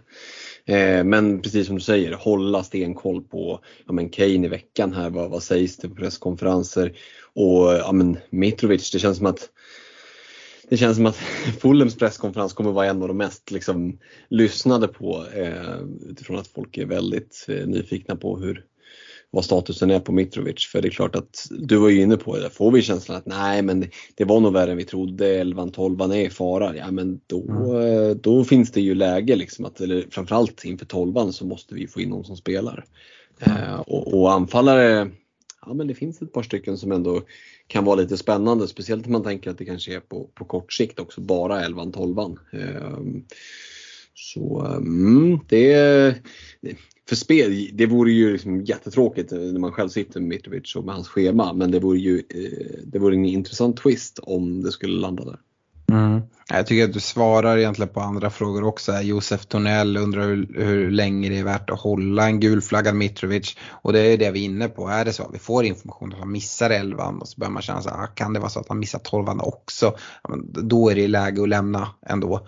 Eh, men precis som du säger, hålla stenkoll på ja, men Kane i veckan här, vad, vad sägs det på presskonferenser? Och ja, men Mitrovic, det känns som att det känns som att Fulhems presskonferens kommer vara en av de mest liksom, lyssnade på eh, utifrån att folk är väldigt eh, nyfikna på hur, vad statusen är på Mitrovic. För det är klart att du var ju inne på det, får vi känslan att nej men det var nog värre än vi trodde, 11-12 är i fara, ja men då, mm. då finns det ju läge liksom att, eller framförallt inför 12 så måste vi få in någon som spelar. Mm. Eh, och, och anfallare, ja men det finns ett par stycken som ändå kan vara lite spännande, speciellt om man tänker att det kanske är på, på kort sikt också, bara 11-12. Eh, så mm, det, för spel, det vore ju liksom jättetråkigt när man själv sitter med Mitrovic och med hans schema men det vore ju eh, det vore en intressant twist om det skulle landa där. Mm. Jag tycker att du svarar egentligen på andra frågor också. Josef Tornell undrar hur, hur, länge det är värt att hålla en gulflaggad Mitrovic. Och det är det vi är inne på. Är det så att vi får information att han missar elvan och så börjar man känna så här, ah, kan det vara så att han missar tolvan också? då är det läge att lämna ändå.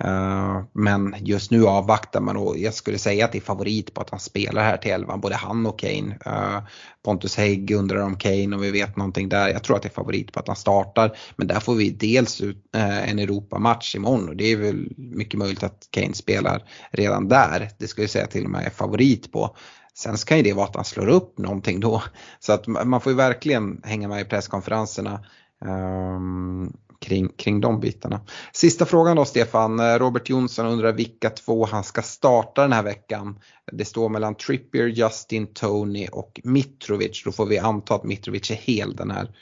Eh, men just nu avvaktar man och jag skulle säga att det är favorit på att han spelar här till elvan, både han och Kane. Eh, Pontus Hägg undrar om Kane och vi vet någonting där. Jag tror att det är favorit på att han startar. Men där får vi dels ut eh, en Europamatch imorgon och det är väl mycket möjligt att Kane spelar redan där. Det skulle jag säga till och med är favorit på. Sen kan ju det vara att han slår upp någonting då. Så att man får ju verkligen hänga med i presskonferenserna. Um, kring, kring de bitarna. Sista frågan då Stefan. Robert Jonsson undrar vilka två han ska starta den här veckan. Det står mellan Trippier, Justin, Tony och Mitrovic. Då får vi anta att Mitrovic är hel den här,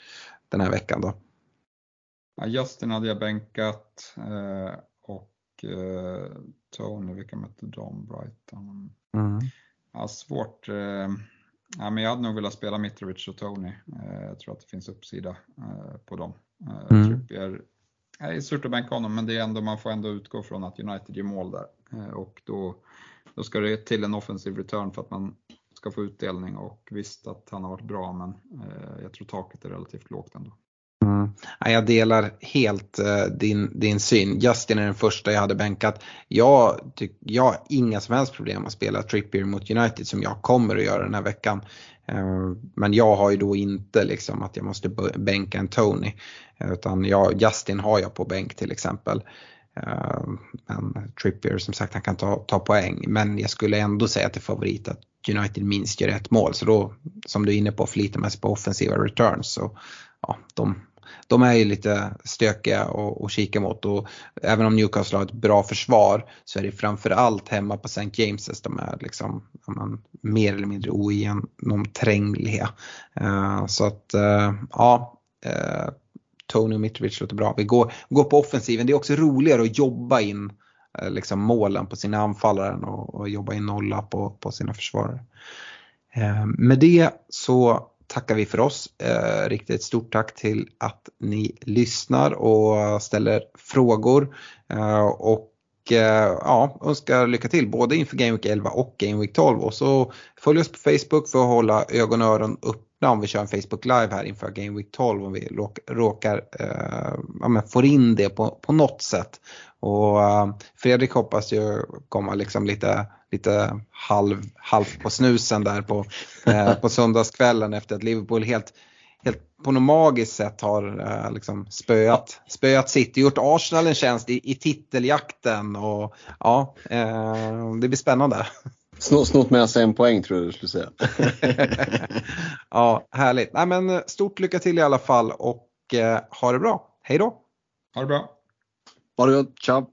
den här veckan då. Ja, Justin hade jag bänkat eh, och eh, Tony, vilka mötte de? Brighton? Mm. Ja, svårt. Eh, ja, men jag hade nog velat spela Mitrovic och Tony. Jag tror att det finns uppsida på dem. Eh, mm. Trippier, det är svårt att bänka honom men det är ändå, man får ändå utgå från att United gör mål där. Eh, och då, då ska det till en offensiv return för att man ska få utdelning och visst att han har varit bra men eh, jag tror taket är relativt lågt ändå. Jag delar helt eh, din, din syn. Justin är den första jag hade bänkat. Jag, tyck, jag har inga som helst problem att spela Trippier mot United som jag kommer att göra den här veckan. Eh, men jag har ju då inte liksom att jag måste bänka en Tony. Eh, utan jag, Justin har jag på bänk till exempel. Eh, men Trippier som sagt han kan ta, ta poäng. Men jag skulle ändå säga till favorit att United minst gör ett mål. Så då som du är inne på flitar mest på offensiva returns. Så, ja, de, de är ju lite stökiga att kika mot och även om Newcastle har ett bra försvar så är det framförallt hemma på St. James's de är liksom man, mer eller mindre ogenomträngliga. Uh, så att uh, ja, uh, Tony och Mitrovic låter bra. Vi går, går på offensiven. Det är också roligare att jobba in liksom målen på sina anfallare och, och jobba in nolla på, på sina försvarare. Med det så tackar vi för oss. Eh, riktigt stort tack till att ni lyssnar och ställer frågor. Eh, och eh, ja, önskar lycka till både inför Game Week 11 och Game Week 12. Och så följ oss på Facebook för att hålla ögon och öron upp om vi kör en Facebook Live här inför Game Week 12 om vi råkar eh, ja, får in det på, på något sätt. Och eh, Fredrik hoppas ju komma liksom lite, lite halv, halv på snusen där på, eh, på söndagskvällen efter att Liverpool helt, helt på något magiskt sätt har eh, liksom spöat, spöat City, gjort Arsenal en tjänst i, i titeljakten och ja, eh, det blir spännande. Snott med sig en poäng tror jag du skulle säga. ja, härligt. Nej, men stort lycka till i alla fall och eh, ha det bra. Hej då! Ha det bra. Ha det gott. Ciao!